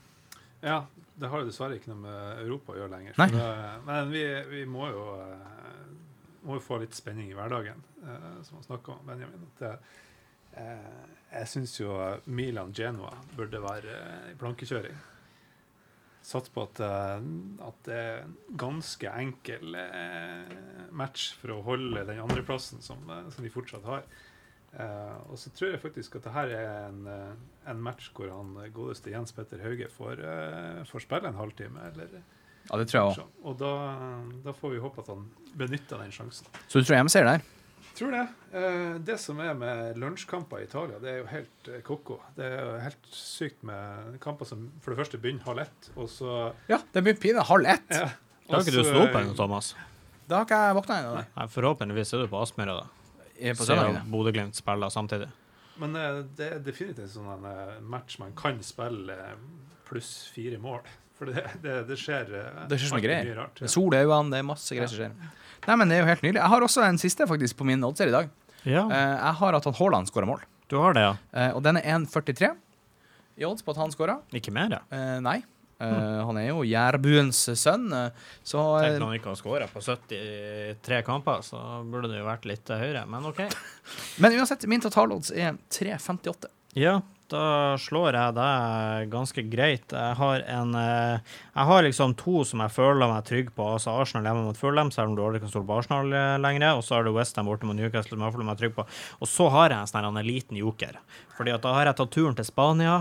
Ja, det har jo dessverre ikke noe med Europa å gjøre lenger. Så det, men vi, vi må jo eh, må jo få litt spenning i hverdagen, eh, som han snakka om, Benjamin. At eh, jeg syns jo Milan-Genoa burde være eh, plankekjøring. Satt på at, eh, at det er en ganske enkel eh, match for å holde den andreplassen som, eh, som de fortsatt har. Og så tror jeg faktisk at det her er en, en match hvor han godeste Jens Petter Hauge får, får spille en halvtime. Eller, Ja, det tror jeg òg. sånn. Og da, da får vi håpe at han benytter den sjansen. Så du tror hjemmeseier der? Tror det. Eh, det som er med lunsjkamper i Italia, det er jo helt eh, ko-ko. Det er jo helt sykt med kamper som for det første begynner halv ett, og så Ja, det begynner pinlig halv ett. ja, Da har ikke du stått opp ennå, Thomas. Da har ikke jeg våkna ennå. forhåpentligvis er du på Aspmyra, da. Jeg På Siden. Bodø-Glimt spiller samtidig. Men eh, det er definitivt en sånn match man kan spille pluss fire mål. For det, det, det skjer eh, Det skjer så greier. mye rart. Det er sol i øynene, det er masse greier som skjer. Nei, men det er jo helt nydelig. Jeg har også en siste faktisk på min oddser i dag. Ja, Eh, jeg har at Haaland skåra mål. du har det, ja. Eh, og den er 1,43 i odds på at han skåra. Ikke mer, ja. Eh, nei. Eh, Han er jo jærbuens sønn, så Tenk når han ikke har skåra på 73 kamper, så burde det jo vært litt høyere, men OK. Men uansett, min totalodds er 3,58. Ja, da slår jeg deg ganske greit. Jeg har en eh, Jeg har liksom to som jeg føler meg trygg på. Altså Arsenal hjemme mot Fulham, selv om du aldri kan stole på Arsenal eh, lenger. Og så har du Westham borte mot Newcastle, som jeg føler meg trygg på. Og så har jeg en sånn liten joker. Fordi at da har jeg tatt turen til Spania,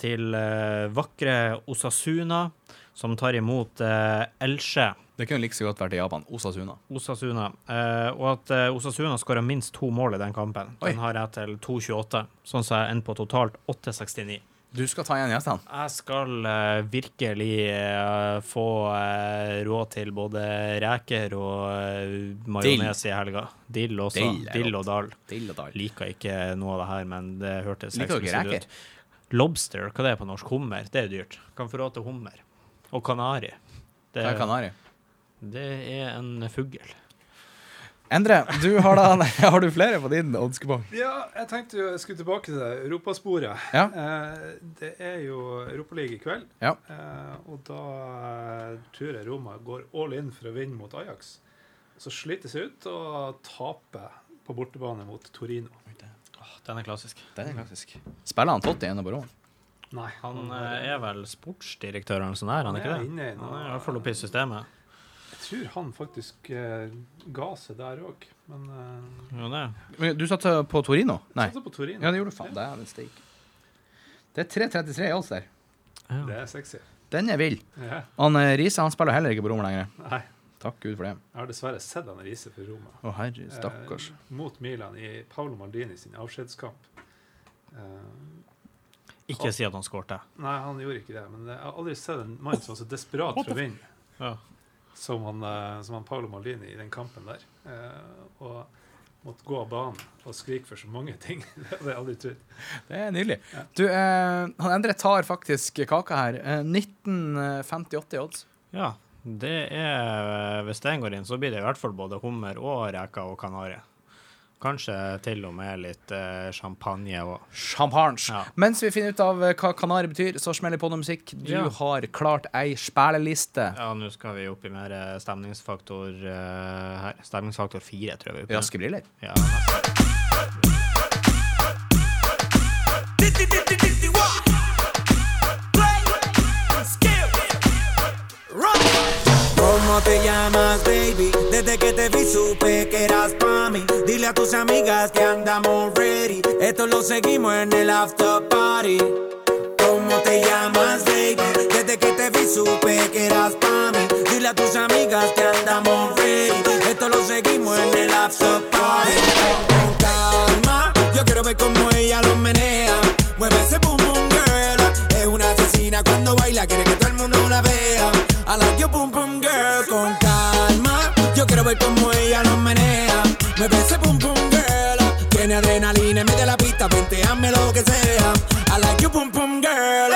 til eh, vakre Osasuna, som tar imot Elche. Det kunne like så godt vært i Japan. Osasuna. Osasuna. Eh, og at eh, Osasuna skåra minst to mål i den kampen. Oi. Den har jeg til 2,28. Sånn så jeg ender på totalt 8,69. Du skal ta igjen gjestene. Jeg skal eh, virkelig eh, få eh, råd til både reker og uh, majones i helga. Dill også. Dill Dill, og dal. Dill og dal. Liker ikke noe av det her, men det hørtes eksklusivt ut. Lobster, hva det er på norsk? Hummer. Det er dyrt. Kan få råd til hummer. Og kanari. Det, Hva er kanari? Det er en fugl. Endre, du har da Har du flere på din oddskupong? Ja, jeg tenkte jo jeg skulle tilbake til det europasporet. Ja. Eh, det er jo Europaliga i kveld, Ja. eh, og da eh, tror jeg Roma går all in for å vinne mot Ajax. Så sliter seg ut og taper på bortebane mot Torino. Åh, den er klassisk. Den er klassisk. Spiller han Totti ennå på Roma? Nei, Han er vel sportsdirektør eller noe sånt, han er ikke er det? inne i Han er hvert fall oppe i systemet. Tror han faktisk eh, ga seg der òg, men eh, Ja, det. Men Du satte på Torino? Nei. satser på Torino. Ja, det gjorde du faen. Dæven steik. Det er 3.33 i alls der. Det er sexy. Den er vill. Ja. Han eh, Riise han spiller heller ikke på Roma lenger. Nei, Takk Gud for det. jeg har dessverre sett han Riise for Roma. Å herre, stakkars. Eh, mot Milan i Paolo Maldini sin avskjedskamp. Eh, Ikke si at han skårte. nei, han gjorde ikke det, men jeg har aldri sett en mann som var så desperat for å vinne Ja. Som han, eh, som han Paolo Maldini i den kampen der. Eh, og måtte gå av banen og skrike for så mange ting. det hadde jeg aldri trodd. Det er nydelig. Ja. Du, eh, han Endre tar faktisk kaka her. Eh, 1958 i odds. ja. Det er Hvis den går inn, så blir det i hvert fall både hummer og reker og kanari. Kanskje til og med litt eh, champagne òg. Champagne. Ja. Mens vi finner ut av eh, hva Kanari betyr, så smeller vi på noe musikk. Du Ja. har klart ei spilleliste. Ja, nå skal vi opp i mer eh, stemningsfaktor eh, her. Stemningsfaktor fire, tror jeg vi er på. Raske briller. Ja. ¿Cómo te llamas, baby? Desde que te vi supe que eras pa' mí. Dile a tus amigas que andamos ready. Esto lo seguimos en el after party. ¿Cómo te llamas, baby? Desde que te vi supe que eras pa' mí. Dile a tus amigas que andamos ready. Esto lo seguimos en el after party. Calma, yo quiero ver cómo ella lo menea. Mueve ese boom boom girl. Es una asesina cuando baila, quiere que todo el mundo la vea. I like your boom boom girl. Con calma, yo quiero ver cómo ella lo menea. Mueve ese boom boom girl. Tiene adrenalina, mete la pista, venteame lo que sea. I like your boom boom girl.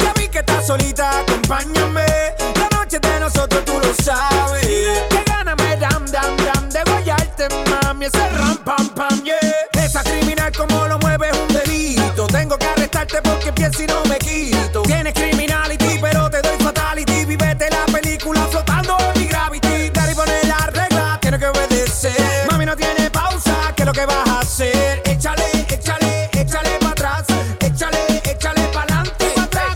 ya vi que estás solita, acompáñame. La noche de nosotros tú lo sabes. Que gana me dam dam dam de guayarte, mami. Ese ram pam pam, yeah. Esa criminal como lo mueve es un delito. Tengo que arrestarte porque pienso y no me quito. Tienes que vas a hacer? Échale, échale, échale para atrás. Échale, échale para adelante.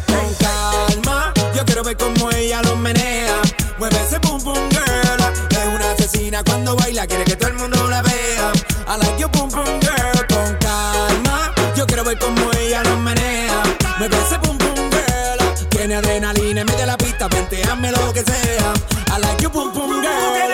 Con calma, yo quiero ver cómo ella lo menea. Mueve ese boom boom girl. Es una asesina cuando baila, quiere que todo el mundo la vea. I like your boom boom girl. Con calma, yo quiero ver cómo ella lo menea. Mueve ese boom boom girl. Tiene adrenalina, mete la pista, venteame lo que sea. I like your boom boom girl.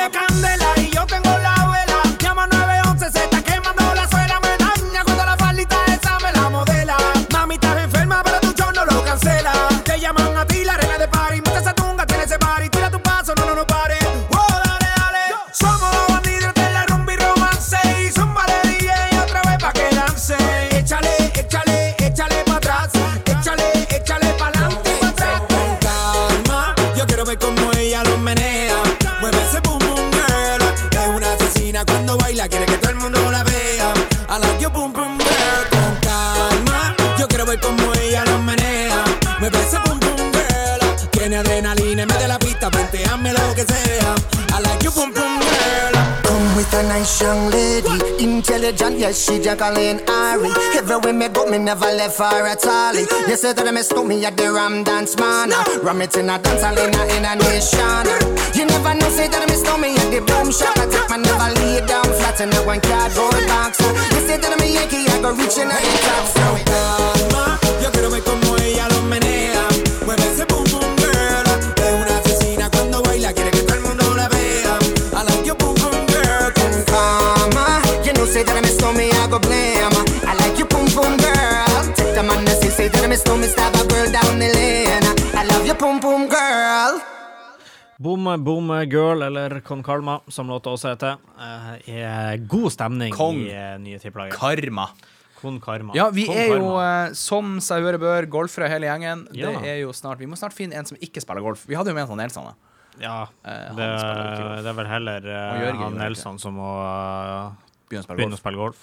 Yes, she Jacqueline Ari. Everywhere me go, me never left her at all. You say that me stole me at the Ram Dance Man. Ram it in a dance hall in a, in a nation. You never know, say that me stole me at the boom shop. I take my never lay down flat in a one cardboard box. You say that me Yankee, I go reaching at the top. So calma, yo quiero ver cómo ella lo menea. Me stole a girl down the lane. I love you, boom boom girl. Eller Kon Karma, som låta også heter, eh, er god stemning Kong. i eh, nye tippelaget. Karma. Kon Karma. Ja, vi Con er jo, Karma. eh, som seg høre bør, golfere hele gjengen. Ja. Det er jo snart Vi må snart finne en som ikke spiller golf. Vi hadde jo med en han Nelson. da. Ja, Eh, det, jo det er vel heller eh, Jørgen han Nelson som må eh, Begynne å spille golf. å spille golf.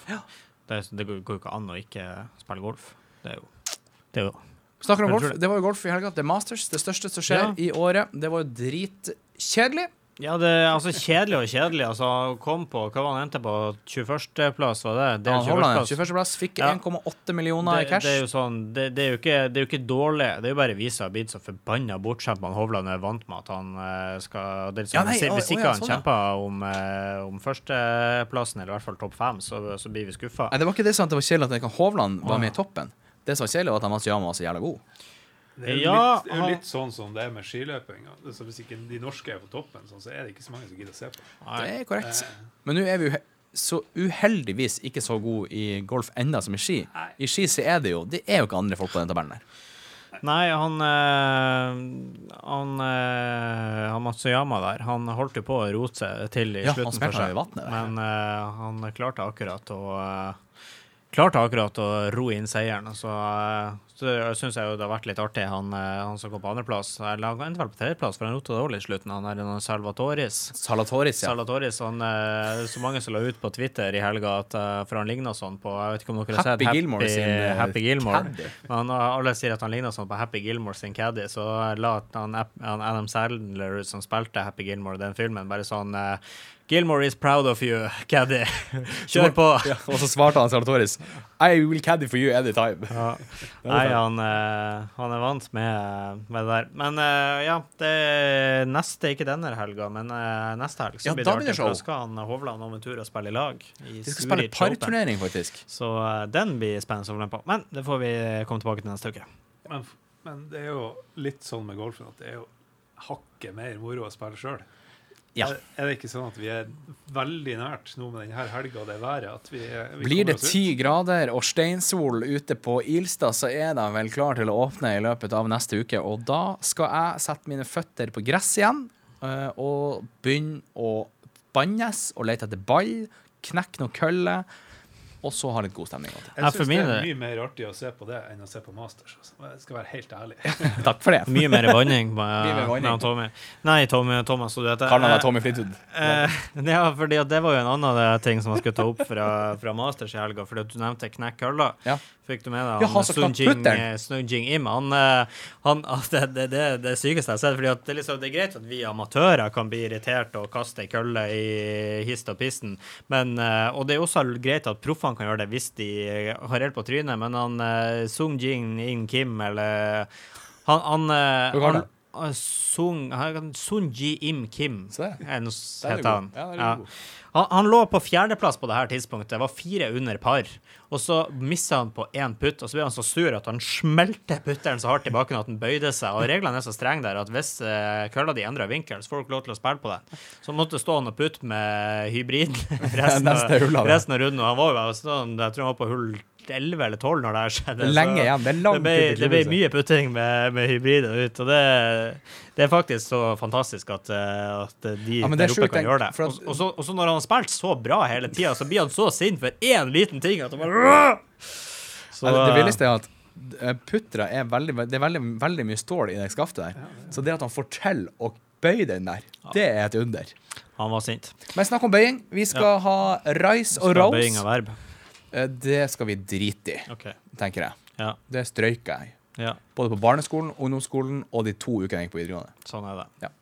Det, det går går jo ikke an å ikke spille golf. Det er jo Det er jo Snakker om golf. det. Det var jo golf i helga. Det er Masters, det største som skjer Ja. i året. Det var jo dritkjedelig. Ja, det er altså kjedelig og kjedelig. Altså, kom på Hva var han endte på? 21.-plass, var det? det ja, 21.-plass. 21.-plass, fikk Ja. 1,8 millioner i cash. det er jo sånn det, det, er jo ikke, det er jo ikke dårlig. Det er jo bare vi som har blitt så forbanna bortskjemt med Hovland er vant med at han eh, skal det liksom, Ja, nei, hvis, å- hvis å, ikke ja, han sånn, ja. kjemper om, eh, om førsteplassen, eller i hvert fall topp fem, så, så blir vi skuffa. Det var ikke det sånn at det var kjedelig at Hovland var med i toppen. Det som var kjedelig, var at Matsuyama var så jævla god. Det er jo Ja, litt, det er jo litt sånn som det er med skiløping. Altså, hvis ikke de norske er på toppen, sånn, så er det ikke så mange som gidder å se på. Det er korrekt. Eh, Men nå er vi jo så uheldigvis ikke så gode i golf enda som i ski. Nei. I ski så er det jo Det er jo ikke andre folk på den tabellen der. Nei, han øh, Han, øh, han Matsuyama der, han holdt jo på å rote seg til i Ja, han slutten Han seg. i vattnet. Men øh, han klarte akkurat å eh, Klarte akkurat å ro inn seieren. Så, eh, Så syns jeg jo det har vært litt artig, han, eh, han som kom på andreplass. Eller han endte vel på tredjeplass, for han rota dårlig i slutten. Han er en Salvatoris. Salatoris, ja. Salatoris, han, eh, så mange som la ut på Twitter i helga at For han ligna sånn på Jeg vet ikke om dere har Happy sett Gilmore sin, Happy Gilmore. caddy. Men alle sier at han ligna sånn på Happy Gilmore sin caddy, så la han, han Adam Sandler som spilte Happy Gilmore i den filmen, bare sånn Gilmore is proud of you, caddy. Kjør på! Ja, og så svarte han Salatoris I will caddy for you anytime. Ja. Nei, han, eh, han er vant med, med det der. Men eh, ja, det er neste, ikke denne helga, men eh, neste helg. Så Ja, blir det artig, da skal han Hovland og Ventura spille i lag. I De skal spille parturnering, faktisk. Så den blir spennende å følge med på. Men det får vi komme tilbake til neste uke. Men, men det er jo litt sånn med golfen at det er jo hakket mer moro å spille sjøl. Ja. Er, er det ikke sånn at vi er veldig nært nå med denne helga og det været? Vi, vi Blir det ti grader og steinsol ute på Ilstad, så er de vel klar til å åpne i løpet av neste uke. Og da skal jeg sette mine føtter på gress igjen eh, og begynne å bannes og lete etter ball, knekke noen køller, og så ha litt god stemning. Jeg for syns det er mye mer artig å se på det enn å se på Masters. Altså. Jeg skal være helt ærlig. Takk for det. Mye mer vanning med, Tommy. Nei, Tommy, Thomas, du heter. Kaller han Eh, Tommy Fleetwood? Eh, ja, fordi det var jo en annen eh, ting som jeg skulle ta opp fra, fra Masters i helga. Fordi du nevnte knekk kølla. Ja. Fikk du med deg han som knakk Jing, putteren. eh, Im? Han, eh, han det, det, det, det sykeste jeg har sett. Fordi at det, liksom, det er greit at vi amatører kan bli irritert og kaste ei kølle i hist og pisten, men, eh, og det er også greit at proffene kan gjøre det hvis de har helt på trynet, men han uh, Sung Jing In Kim, eller Han, han, han, han Sung, Sun Ji Im Kim, Se. er heter han. Ja, Ja. Han, han lå på fjerdeplass på det her tidspunktet, var fire under par. Og så missa han på én putt, og så ble han så sur at han smelte putteren så hardt i bakken at den bøyde seg. Og reglene er så strenge der at hvis uh, kølla di endrer vinkel, så får du ikke lov til å spille på det. Så han måtte stå han og putte med hybrid resten, av av, resten av runden. Og han var jo sånn, jeg tror han var på hull 11 eller 12 når det her skjedde. Lenge igjen. Det er langt det ble, det ble mye putting med, med hybriden ut, og det, det er faktisk så fantastisk at, eh, at de Ja, er der oppe kan gjøre det. at- Og, så, og så når han har spilt så bra hele tida, så blir han så sint for én liten ting at han bare så, Ja, det villeste er at eh, puttere er veldig, det er veldig, veldig mye stål i det skaftet der. Så det at han får til å bøye den der, det er et under. Han var sint. Men snakk om bøying. Vi skal ha rice og Skal Eh, Det skal vi drite i, okay. tenker jeg. Ja. Det strøyker jeg. ja. Både på barneskolen, ungdomsskolen og de to ukene jeg gikk på videregående. Sånn er det. Ja.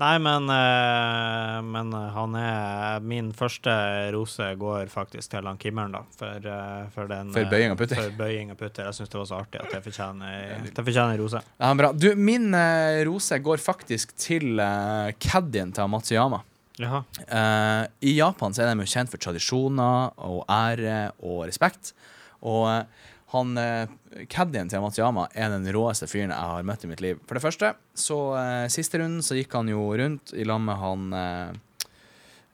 Nei, men, eh, men han er Min første rose går faktisk til han Kimmeren, da. For, eh, for den For bøying og putter. For bøying og putter. Jeg syns det var så artig at det fortjener det fortjener rose. Ja, bra. Du, min eh, rose går faktisk til uh, caddien til Matsuyama. Eh, I Japan så er de jo kjent for tradisjoner og ære og respekt. Og eh, han uh, caddien til Matsuyama er den råeste fyren jeg har møtt i mitt liv. For det første, så uh, siste runden så gikk han jo rundt i lag med han uh,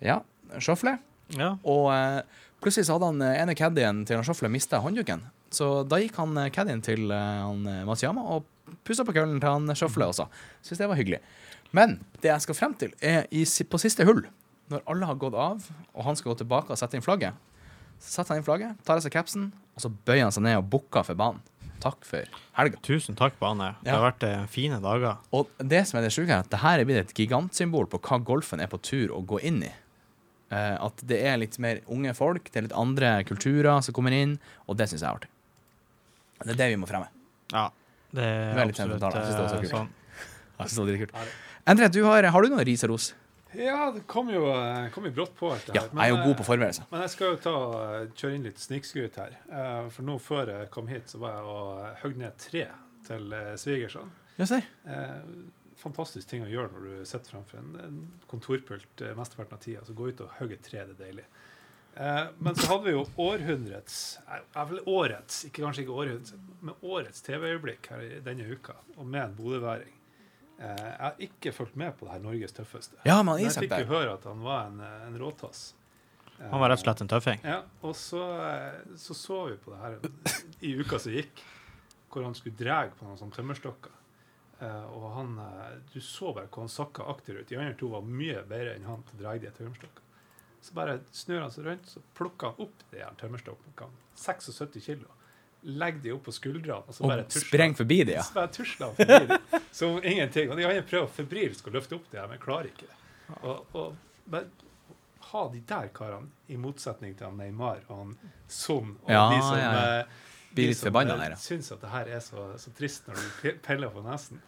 Ja, Sjofle. Ja. Og eh, plutselig så hadde han eh, ene caddien til han Sjofle mista håndduken. Så da gikk han eh, caddien til eh, han eh, Matsuyama og pussa på køllen til han Sjofle også. Syns det var hyggelig. Men det jeg skal frem til, er i, på siste hull, når alle har gått av, og han skal gå tilbake og sette inn flagget, så setter han inn flagget, tar av seg capsen, og så bøyer han seg ned og bukker for banen. Takk for helga. Tusen takk, Bane. Det Ja. har vært eh, fine dager. Og det som er det sjuke, er at det her er blitt et gigantsymbol på hva golfen er på tur å gå inn i. Eh, at det er litt mer unge folk, det er litt andre kulturer som kommer inn, og det syns jeg er artig. Det er det vi må fremme. Ja. Det er, det er absolutt sentimental, jeg synes det var så eh, kult. Endre, du har, har du noen ris og ros? Ja, det kom jo, eh, kom jo brått på det Ja, her. jeg er jo eh, god på forberedelser. Men jeg skal jo ta, eh, kjøre inn litt snikskryt her. Eh, For nå før jeg kom hit, så var jeg og eh, ned et tre til eh, svigersønn. Ja, ser. Eh, Fantastisk ting å gjøre når du sitter framfor en, kontorpult eh, mesteparten av tida. Så gå ut og hogge et tre, det er deilig. Eh, Men så hadde vi jo århundrets, eh, vel årets, ikke kanskje ikke århundrets, men årets TV-øyeblikk her denne uka, og med en bodøværing. Eh, Jeg har ikke fulgt med på det her Norges tøffeste. Ja, men jeg fikk jo høre at han var en, eh, en råtass. Han var rett og slett en tøffing. Ja, og så, eh, så så vi på det her i uka som gikk, hvor han skulle dra på noen sånne tømmerstokker. Eh, og han, du så bare hvor han sakka akterut. De andre to var mye bedre enn han til å dra de tømmerstokkene. Så bare snur han seg rundt, så plukker han opp de her tømmerstokkene. 76 kilo. Legger de opp på skuldrene og så bare sprenger spreng forbi de, ja. Så bare tusler forbi de. som ingenting. Og de andre prøver febrilsk å løfte opp det her, men klarer ikke det. Og, og bare ha de der karene, i motsetning til han Neymar og han Son og Ja, de som, ja, ja. eh, Blir litt forbanna eh, der, ja. syns at det her er så, så trist når du peller på nesen.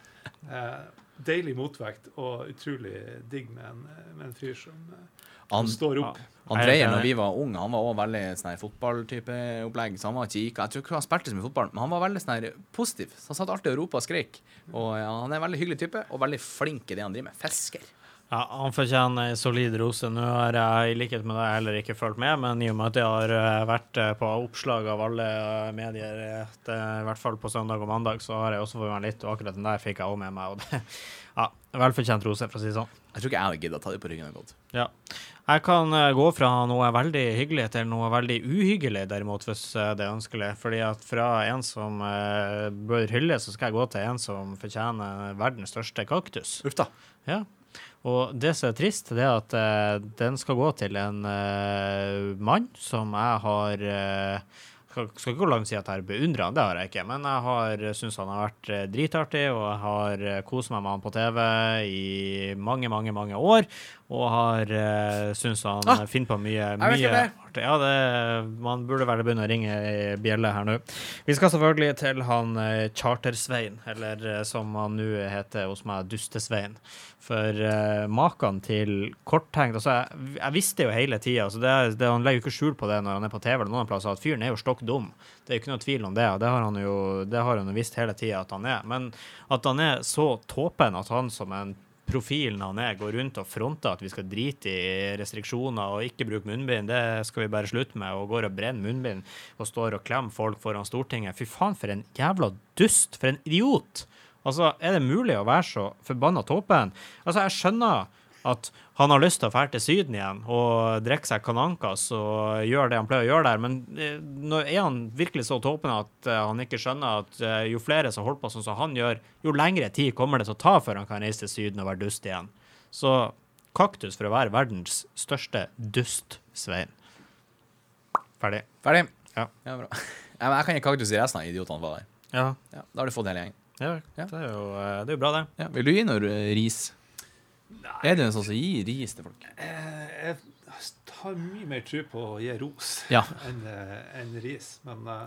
Eh, deilig motvekt og utrolig digg med en, med en fyr som, eh, som Han, står opp. Ja. Helt når vi var unge, han var også veldig sånn fotballtype opplegg. Så han var gikk. Jeg tror ikke han spilte så mye fotball, men han var veldig sånn positiv. Så han satt alltid og ropa og skrek. Og ja, han er en veldig hyggelig type, og veldig flink i det han driver med. Fisker. Ja, Han fortjener ei solid rose. Nå har jeg i likhet med deg heller ikke fulgt med, men i og med at jeg har eh, vært eh, på oppslag av alle eh, medier, eh, i hvert fall på søndag og mandag, så har jeg også fått meg litt, og akkurat den der fikk jeg også med meg. og det, ja, Velfortjent rose, for å si det sånn. Jeg tror ikke jeg hadde giddet å ta det på ryggen. gått. Ja. Jeg kan eh, gå fra noe veldig hyggelig til noe veldig uhyggelig, derimot, hvis eh, det er ønskelig. Fordi at fra en som eh, bør hylles, så skal jeg gå til en som fortjener verdens største kaktus. Uff da. Ja. Og det som er trist, det er at eh, den skal gå til en eh, mann som jeg har eh, skal, skal ikke gå langt si at jeg har beundra han, det har jeg ikke. Men jeg har syns han har vært eh, dritartig, og jeg har eh, kost meg med han på TV i mange, mange mange år. Og har uh, syns han Ah, finner på mye, mye artig. Ja, det, man burde vel begynne å ringe i bjelle her nå. Vi skal selvfølgelig til han uh, Charter-Svein, eller uh, som han nå heter hos meg, Dustesvein. For uh, maken til korttenkt altså, jeg, jeg visste jo hele tida, altså han legger jo ikke skjul på det når han er på TV, eller noen plasser, at fyren er jo stokk dum. Det er jo ikke noe tvil om det, det har han jo, det har han jo visst hele tida at han er. Men at han er så tåpen at han som en profilen han er, går rundt og fronter at vi skal drite i restriksjoner og ikke bruke munnbind, det skal vi bare slutte med, og går og brenner munnbind og står og klemmer folk foran Stortinget. Fy faen, for en jævla dust! For en idiot! Altså, er det mulig å være så forbanna tåpen? Altså, jeg skjønner at han har lyst til å dra til Syden igjen og drikke seg Kanankas og gjøre det han pleier å gjøre der, men eh, er han virkelig så tåpen at eh, han ikke skjønner at eh, jo flere som holder på sånn som han gjør, jo lengre tid kommer det til å ta før han kan reise til Syden og være dust igjen. Så kaktus for å være verdens største dust, Svein. Ferdig. Ferdig? Ja. bra. Ja, men jeg kan gi kaktus i resten av idiotene var der. Ja, Ja, da har du fått hele gjengen. ja, Ja. Det, er jo, det er jo bra, det. Ja. Vil du gi noe eh, ris? Er du en sånn som gir ris til folk? Eh, Jeg har mye mer tro på å gi ros Ja. enn en ris. Men eh,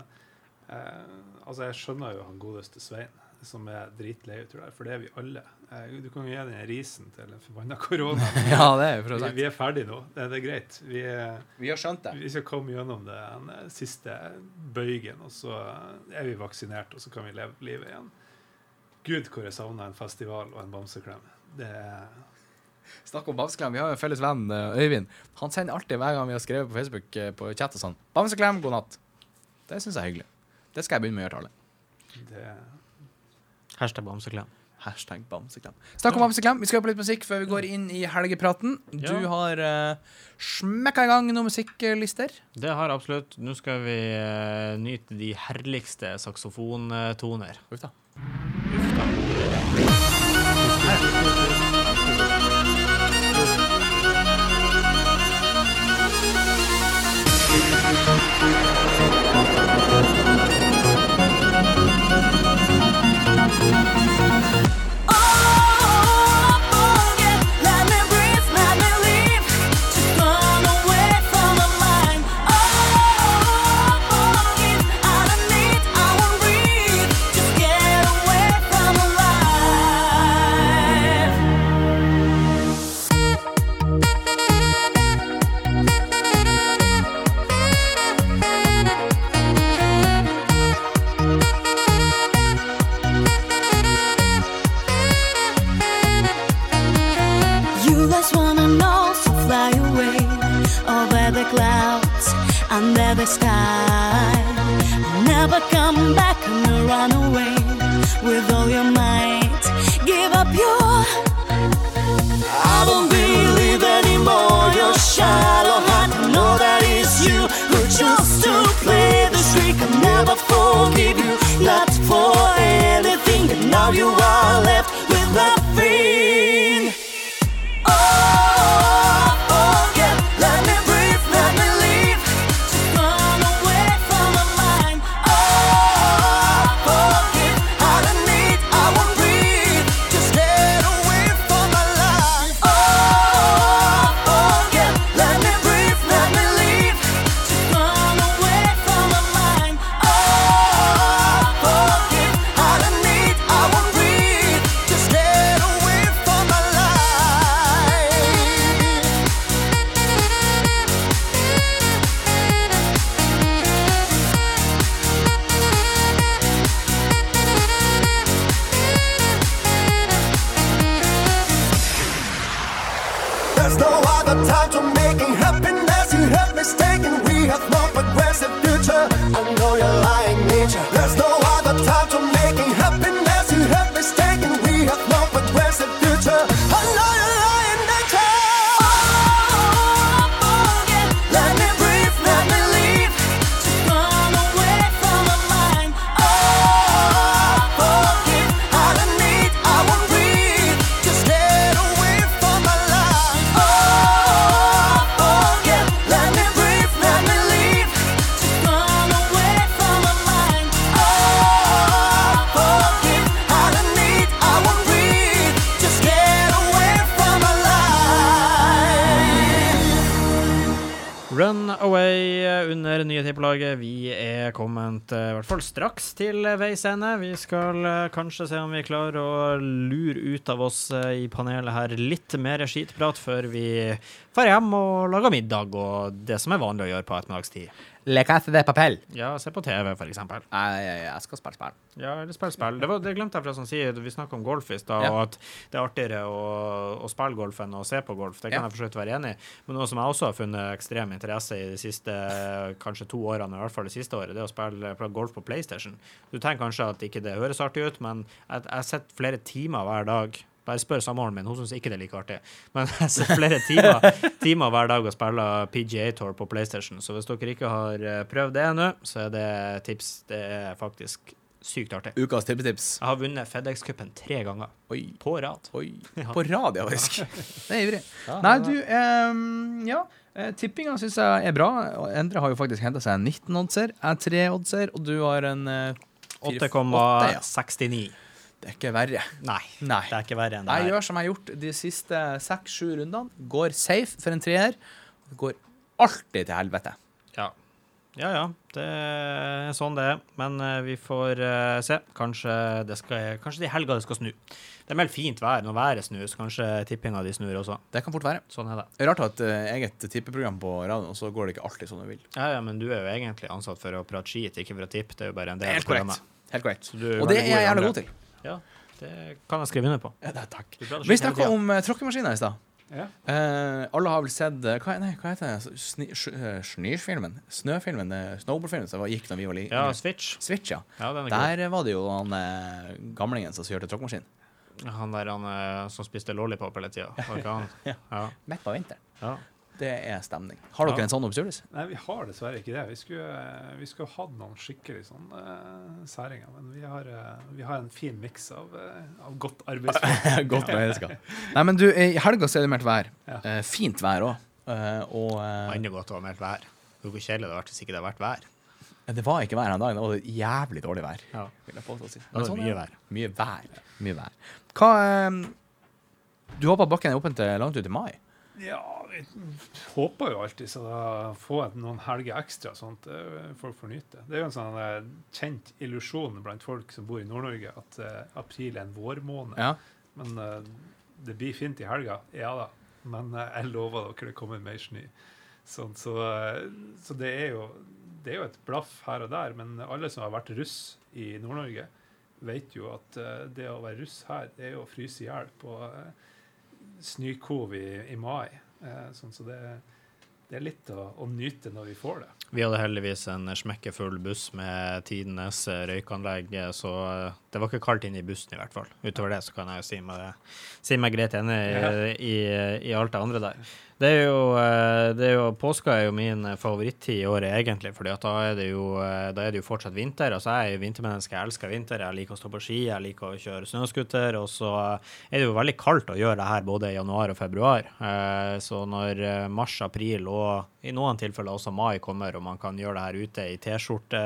eh, altså, jeg skjønner jo han godeste Svein, som er dritlei, av det. for det er vi alle. Uh, du kan jo gi den risen til den forbanna korona. Ja, det er jo for Vi, vi er ferdige nå. Det, det er greit. Vi, er, Vi har skjønt det. vi skal komme gjennom den eh, siste bøygen, og så er vi vaksinert, og så kan vi leve livet igjen. Gud, hvor jeg savner en festival og en bamseklem. Det er Snakk om bamseklem. Vi har jo en felles venn, eh, Øyvind. Han sender alltid hver gang vi har skrevet på Facebook eh, på chat og sånn 'Bamseklem, god natt'. Det syns jeg er hyggelig. Det skal jeg begynne med å gjøre til alle. det Hashtag bamseklem. Hashtag bamseklem. Snakk om bamseklem. Vi skal høre på litt musikk før vi går inn i helgepraten. Ja. Du har uh, smekka i gang noen musikklister. Det har jeg absolutt. Nå skal vi uh, nyte de herligste saksofontoner. Uff da. Let left with nothing. Oh, veis ende. Vi skal eh, kanskje se om vi klarer å lure ut av oss eh, i panelet her litt mer skitprat før vi drar hjem og lager middag og det som er vanlig å gjøre på ettermiddagstid. Le casse de papel. Ja, se på TV, for eksempel. Nei, jeg, jeg skal spille spill. Ja, eller spille spill. Det, var, det glemte jeg for å si. Vi snakka om golf i stad, Ja. og at det er artigere å, å spille golf enn å se på golf. Det kan Ja. jeg for så vidt være enig i. Men noe som jeg også har funnet ekstrem interesse i de siste kanskje to årene, i hvert fall det siste året, det er å spille golf på PlayStation. Du tenker kanskje at ikke det høres artig ut, men jeg, jeg sett flere timer hver dag. Bare spør samboeren min, hun syns ikke det er like artig. Men jeg ser flere timer, timer hver dag å spille PGA Tour på PlayStation. Så hvis dere ikke har eh, prøvd det ennå, så er det tips. Det er faktisk sykt artig. Ukas tippetips. Jeg har vunnet FedEx-cupen tre ganger Oi. på rad. Oi. På rad, ja, faktisk. Det er ivrig. Nei, du, um, ja. eh, Tippinga syns jeg er bra. Endre har jo faktisk henta seg en 19-oddser. Jeg er 3-oddser, og du har en eh, fire- åtte, ja. 8,69. Det er ikke verre. Nei, Nei. det er ikke verre enn det Jeg her. gjør som jeg har gjort de siste seks-sju rundene. Går safe for en treer. Det går alltid til helvete. Ja. ja ja, det er sånn det er. Men eh, vi får uh, se. Kanskje det skal Kanskje det i helga det skal snu. Det er meldt fint vær. Når været snur, så kanskje tippinga de snur også. Det kan fort være. Sånn er det. Rart å ha et eh, eget tippeprogram på radioen, og så går det ikke alltid sånn du vil. Ja, ja, men du er jo egentlig ansatt for å prate skit, ikke for å tippe. Det er jo bare en del Helt av programmet. korrekt. Helt korrekt. Du er Og det er jeg gjerne god til. Ja, det kan jeg skrive under på. Ja, det er takk. Vi snakka om uh, tråkkemaskiner i stad. Ja. Uh, alle har vel sett uh, hva, nei, hva heter det? Sni, eh, Snøfilmen? Snøfilmen? eh, Snowboardfilmen som gikk da vi var li- Ja, Switch. Switch, ja. Ja, er. Der var det jo han eh, gamlingen som kjørte tråkkemaskin. Han der han eh, som spiste lollipop hele tida. Ja. Midt på vinteren. ja. Det er stemning. Har dere Ja. en sånn oppstyrelse? Nei, vi har dessverre ikke det. Vi skulle, eh, vi skulle hatt noen skikkelig sånn uh, særinger, men vi har, uh, vi har en fin miks av, uh, av godt arbeidsfolk. Godt menneske. Nei, men du, i helga så er det meldt vær. Ja. Eh, fint vær òg. og Enda godt å ha meldt vær. Hvor kjedelig det hadde vært hvis ikke det hadde vært vær. det var ikke vær den dagen. Det var jævlig dårlig vær. Ja. Vil jeg påstå å si. Da var det sånn mye vær. Mye vær. Mye vær. Hva Du håper bakken er åpen til langt ut i mai? Ja, vi håper jo alltid så da få jeg noen helger ekstra, sånn at folk får nyte. Det er jo en sånn eh, kjent illusjon blant folk som bor i Nord-Norge, at eh, april er en vårmåned. Ja. Men eh, det blir fint i helga, ja da. Men jeg lover dere det kommer mer snø. Sånn, så, så det er jo det er jo et blaff her og der, men alle som har vært russ i Nord-Norge, vet jo at det å være russ her, det er jo å fryse i hjel på uh, snøkov i, i mai. Eh, sånn, så det, det er litt å, å nyte når vi får det. Vi hadde heldigvis en smekkefull buss med tidenes røykanlegg, så det var ikke kaldt inne i bussen i hvert fall. Utover det så kan jeg jo si meg, si meg greit enig i, Ja. i, i alt det andre der. Det er jo, eh, det er jo Påska er jo min favorittid i året, egentlig, fordi da eh, da er det jo fortsatt vinter. Altså, jeg er jo vintermenneske, jeg elsker vinter. Jeg liker å stå på ski, jeg liker å kjøre snøscooter. Og så er det jo veldig kaldt å gjøre det her både i januar og februar. Eh, Så når mars, april og i noen tilfeller også mai kommer, og man kan gjøre det her ute i T-skjorte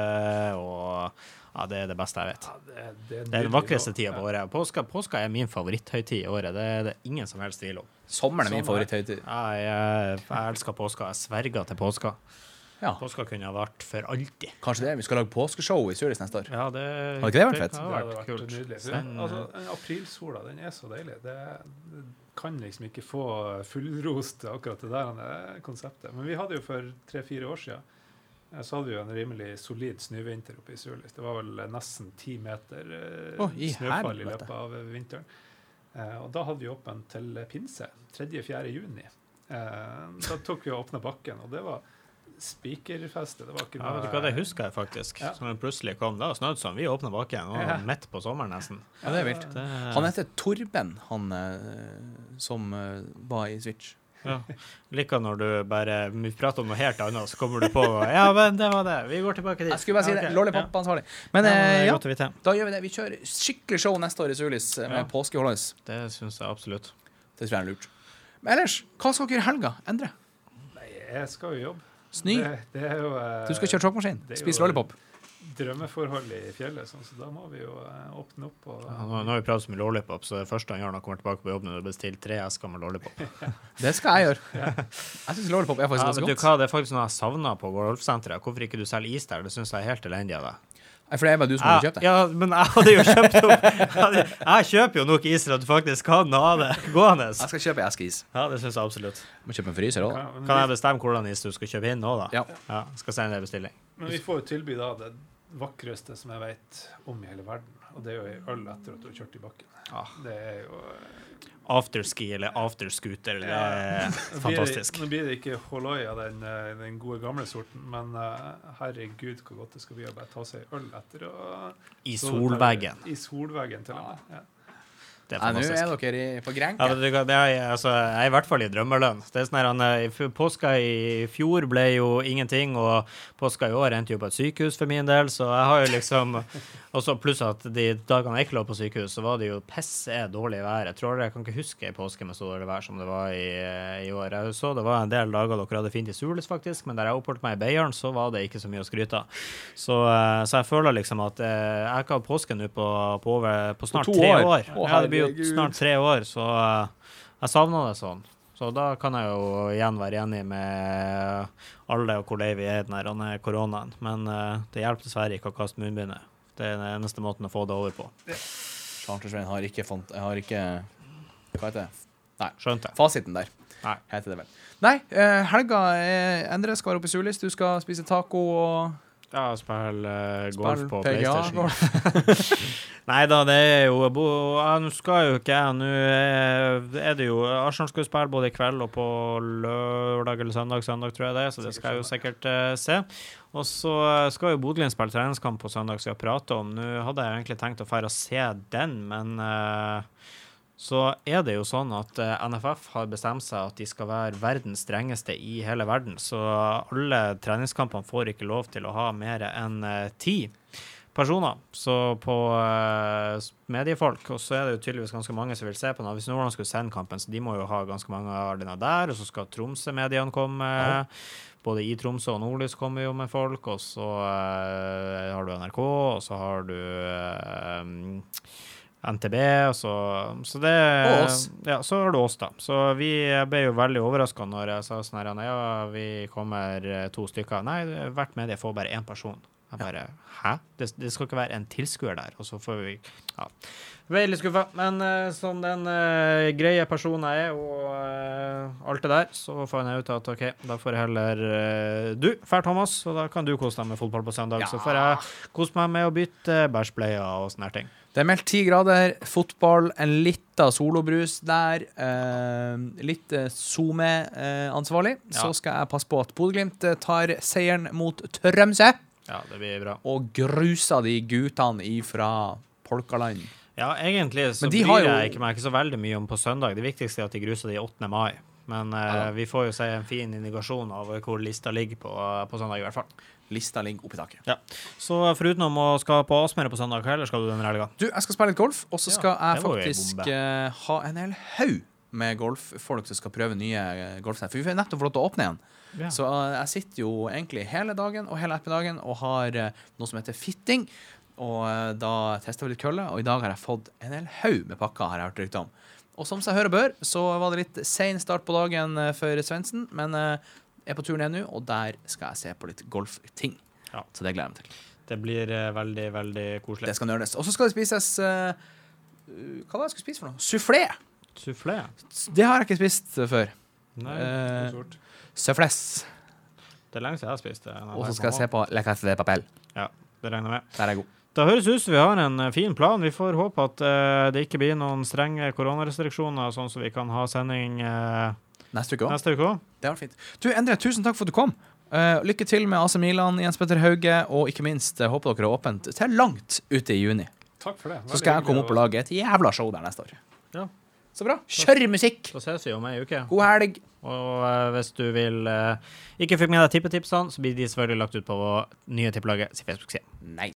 og ja, det er det beste jeg vet. Ja, det, det, Det er den vakreste tida på året. Påska, påska er min favoritthøytid i året. Det er det ingen som helst tvil om. Sommeren er min favoritthøytid. Ja, jeg, jeg elsker påska. Jeg sverger til påska. Ja. Påska kunne ha vært for alltid. Kanskje det. Vi skal lage påskeshow i Zürich neste år. Ja, det Hadde ikke det vært fett? Det hadde vært kult. nydelig. Altså, aprilsola, den er så deilig. Det, det kan liksom ikke få fullrost akkurat det der eh, konseptet. Men vi hadde jo for tre-fire år siden eh, så hadde vi jo en rimelig solid snøvinter oppe i Sulis. Det var vel nesten ti meter eh, Å, i snøfall i løpet av vinteren. Eh, og da hadde vi åpent til pinse. 3.-4. juni. Eh, da tok vi og åpna bakken, og det var spikerfeste. Det var ikke Ja, vet du hva, det husker jeg faktisk. Ja. Som plutselig kom. Det var snødd sånn. Vi åpna bakken, og Ja. midt på sommeren nesten. Ja, det er vilt. Det, Han heter Torben, han som var i Switch. Ja. Liker når du bare Vi prater om noe helt annet, så kommer du på Ja, men det var det. Vi går tilbake dit. Jeg skulle bare si Ja, det. ok. Lollipop-ansvarlig. Men Ja, men det er ja, da gjør vi det. Vi kjører skikkelig show neste år i Sulis eh, med Ja. påskeholdes. Det syns jeg absolutt. Det tror jeg er lurt. Men ellers, hva skal dere i helga? Endre? Nei, jeg skal jo jobbe. Snø? Det, det er jo uh, Du skal kjøre tråkkmaskin? det er Spise lollipop? Drømmeforhold i fjellet, sånn, så da må vi jo eh, åpne opp og Ja, Nå, nå har vi pratet så mye lollipop, så det første han gjør når han kommer tilbake på jobb, er å bestille tre esker med lollipop. Det skal jeg gjøre. Jeg syns lollipop er faktisk Ja, ganske godt. hva, Det er faktisk noe jeg savner på golfsenteret. Hvorfor ikke du selger is der? Det syns jeg er helt elendig av deg. For det er bare du som har kjøpt det. ja, men jeg hadde jo kjøpt opp Jeg, hadde, jeg kjøper jo nok is til at du faktisk kan ha det gående. Jeg skal kjøpe eskeis. Ja, det syns jeg absolutt. Må kjøpe en fryser òg. Kan jeg bestemme hvordan is du skal kjøpe inn nå, da? Ja. Ja, skal sende deg bestilling. men vi får jo tilby da det vakreste som jeg vet om i hele verden, og det er jo ei øl etter at du har kjørt i bakken. Ah. Det er jo eh, Afterski eller afterscooter, det er fantastisk. Nå blir det ikke Holoi av den, eh, den gode gamle sorten, men eh, herregud hvor godt det skal bli å bare ta seg ei øl etter å I solveggen. I solveggen, til og med. Ja. Det er Nå er dere i, på Ja, grenke. du det er, altså, jeg er i hvert fall i drømmelønn. Det er sånn her, eh, i Påska i fjor ble jo ingenting, og påska i år endte jo på et sykehus for min del, så jeg har jo liksom Og så pluss at de dagene jeg ikke lå på sykehus, så var det jo pisse dårlig vær. Jeg tror jeg kan ikke huske ei påske med så dårlig vær som det var i, i år. Jeg så det var en del dager dere hadde fint i Sulis, faktisk, men der jeg oppholdt meg i Beiarn, så var det ikke så mye å skryte av. Så, eh, så jeg føler liksom at eh, jeg har ikke har påske nå på, på, på snart to tre år. år. Å, ja, det blir jo snart tre år, så eh, jeg savna det sånn. Så da kan jeg jo igjen være enig med alle og hvor lei vi er i den denne koronaen. Men eh, det hjelper dessverre ikke å kaste munnbindet. Det er den eneste måten å få det over på. Chartersveien har ikke font... Jeg har ikke Hva heter det? Skjønte jeg. Fasiten der. Nei. Heter det vel. Nei, eh, helga er Endre skal være oppe i Sulis. Du skal spise taco og Ja, spille eh, golf på. PlayStation. Nei da, det er jo Nå skal jo ikke jeg Nå er det jo Arsenal skal jo spille både i kveld og på lørdag eller søndag, søndag tror jeg det så det skal jeg jo sikkert uh, se. Og så eh, skal jo Bodø-Glimt spille treningskamp på søndag, skal jeg prate om. Nå hadde jeg egentlig tenkt å dra og se den, men eh, så er det jo sånn at eh, NFF har bestemt seg at de skal være verdens strengeste i hele verden. Så alle treningskampene får ikke lov til å ha mer enn eh, ti personer. Så på eh, mediefolk, og så er det jo tydeligvis ganske mange som vil se på den. Hvis Nordland skulle sende kampen, så de må jo ha ganske mange av denne der, og så skal Tromsø-mediene komme. Både i Tromsø og Nordlys kommer jo med folk, og så har du NRK, og så har du eh, NTB, så, så det Og oss. Ja, så har du oss, da. Så vi ble jo veldig overraska når jeg sa sånn her Ja, vi kommer eh, to stykker. Nei, hvert medie får bare én person. Jeg bare Hæ? Det, det skal ikke være en tilskuer der. Og så får vi Ja. Ble litt skuffa. Men uh, som den uh, greie personen jeg er, og uh, alt det der, så fant jeg ut at OK, da får jeg heller du Fær Thomas, og da kan du kose deg med fotball på søndag. Så får jeg kose meg med å bytte bæsjbleier og sånne ting. Det er meldt ti grader, fotball, en lita solobrus der. Eh, litt eh, SoMe-ansvarlig. Ja. Så skal jeg passe på at Bodø-Glimt eh, tar seieren mot Trømsø. Ja, det blir bra. Og gruser de guttene ifra Polkaland. Ja, egentlig så bryr jo- jeg ikke meg ikke så veldig mye om på søndag. Det viktigste er at de gruser de 8. mai. Men eh, Ja vi får jo se en fin indikasjon av hvor lista ligger på, på søndag, i hvert fall. Lista ligger oppi taket. Så foruten å skal på Aspmyra på søndag, hva ellers skal du denne helga? Du, jeg skal spille litt golf, og så Ja, skal jeg jo en faktisk eh, ha en hel haug med golffolk som skal prøve nye uh, golfsett. For vi får nettopp fått lov til å åpne igjen. Ja. Så eh, jeg sitter jo egentlig hele dagen og hele ettermiddagen og har eh, noe som heter fitting. Og eh, da testa vi litt kølle, og i dag har jeg fått en hel haug med pakker, har jeg hørt rykte om. Og som seg hører bør, så var det litt sein start på dagen eh, for Svendsen, men eh, jeg er på tur ned nå, og der skal jeg se på litt golfting. Ja. Så det gleder jeg meg til. Det blir uh, veldig, veldig Det skal nøles. Og så skal det spises uh, Hva var det jeg skulle spise for noe? Sufflé. Sufflé? Det har jeg ikke spist eh, før. Nei, uh, Sort. Soufflés. det er lenge siden jeg har spist det. Og så skal jeg se på Le Café de Papel. Ja, det regner med. Der er god. Da høres det ut som vi har en eh, fin plan. Vi får håpe at uh, det ikke blir noen strenge koronarestriksjoner, sånn så vi kan ha sending eh, Neste uke òg. Det var fint. Du, Endre, tusen takk for at du kom. Uh, lykke til med AC Milan, Jens Petter Hauge, og ikke minst jeg håper dere er åpent til langt ute i juni. Takk for det. Så skal jeg komme opp og lage et jævla show der neste år. Ja. Så bra. Kjør musikk! Så ses vi om ei uke. God helg! Og uh, hvis du vil eh, ikke fikk med deg tippetipsene, så blir de selvfølgelig lagt ut på vår nye tippelaget sin Facebook-side. Nei.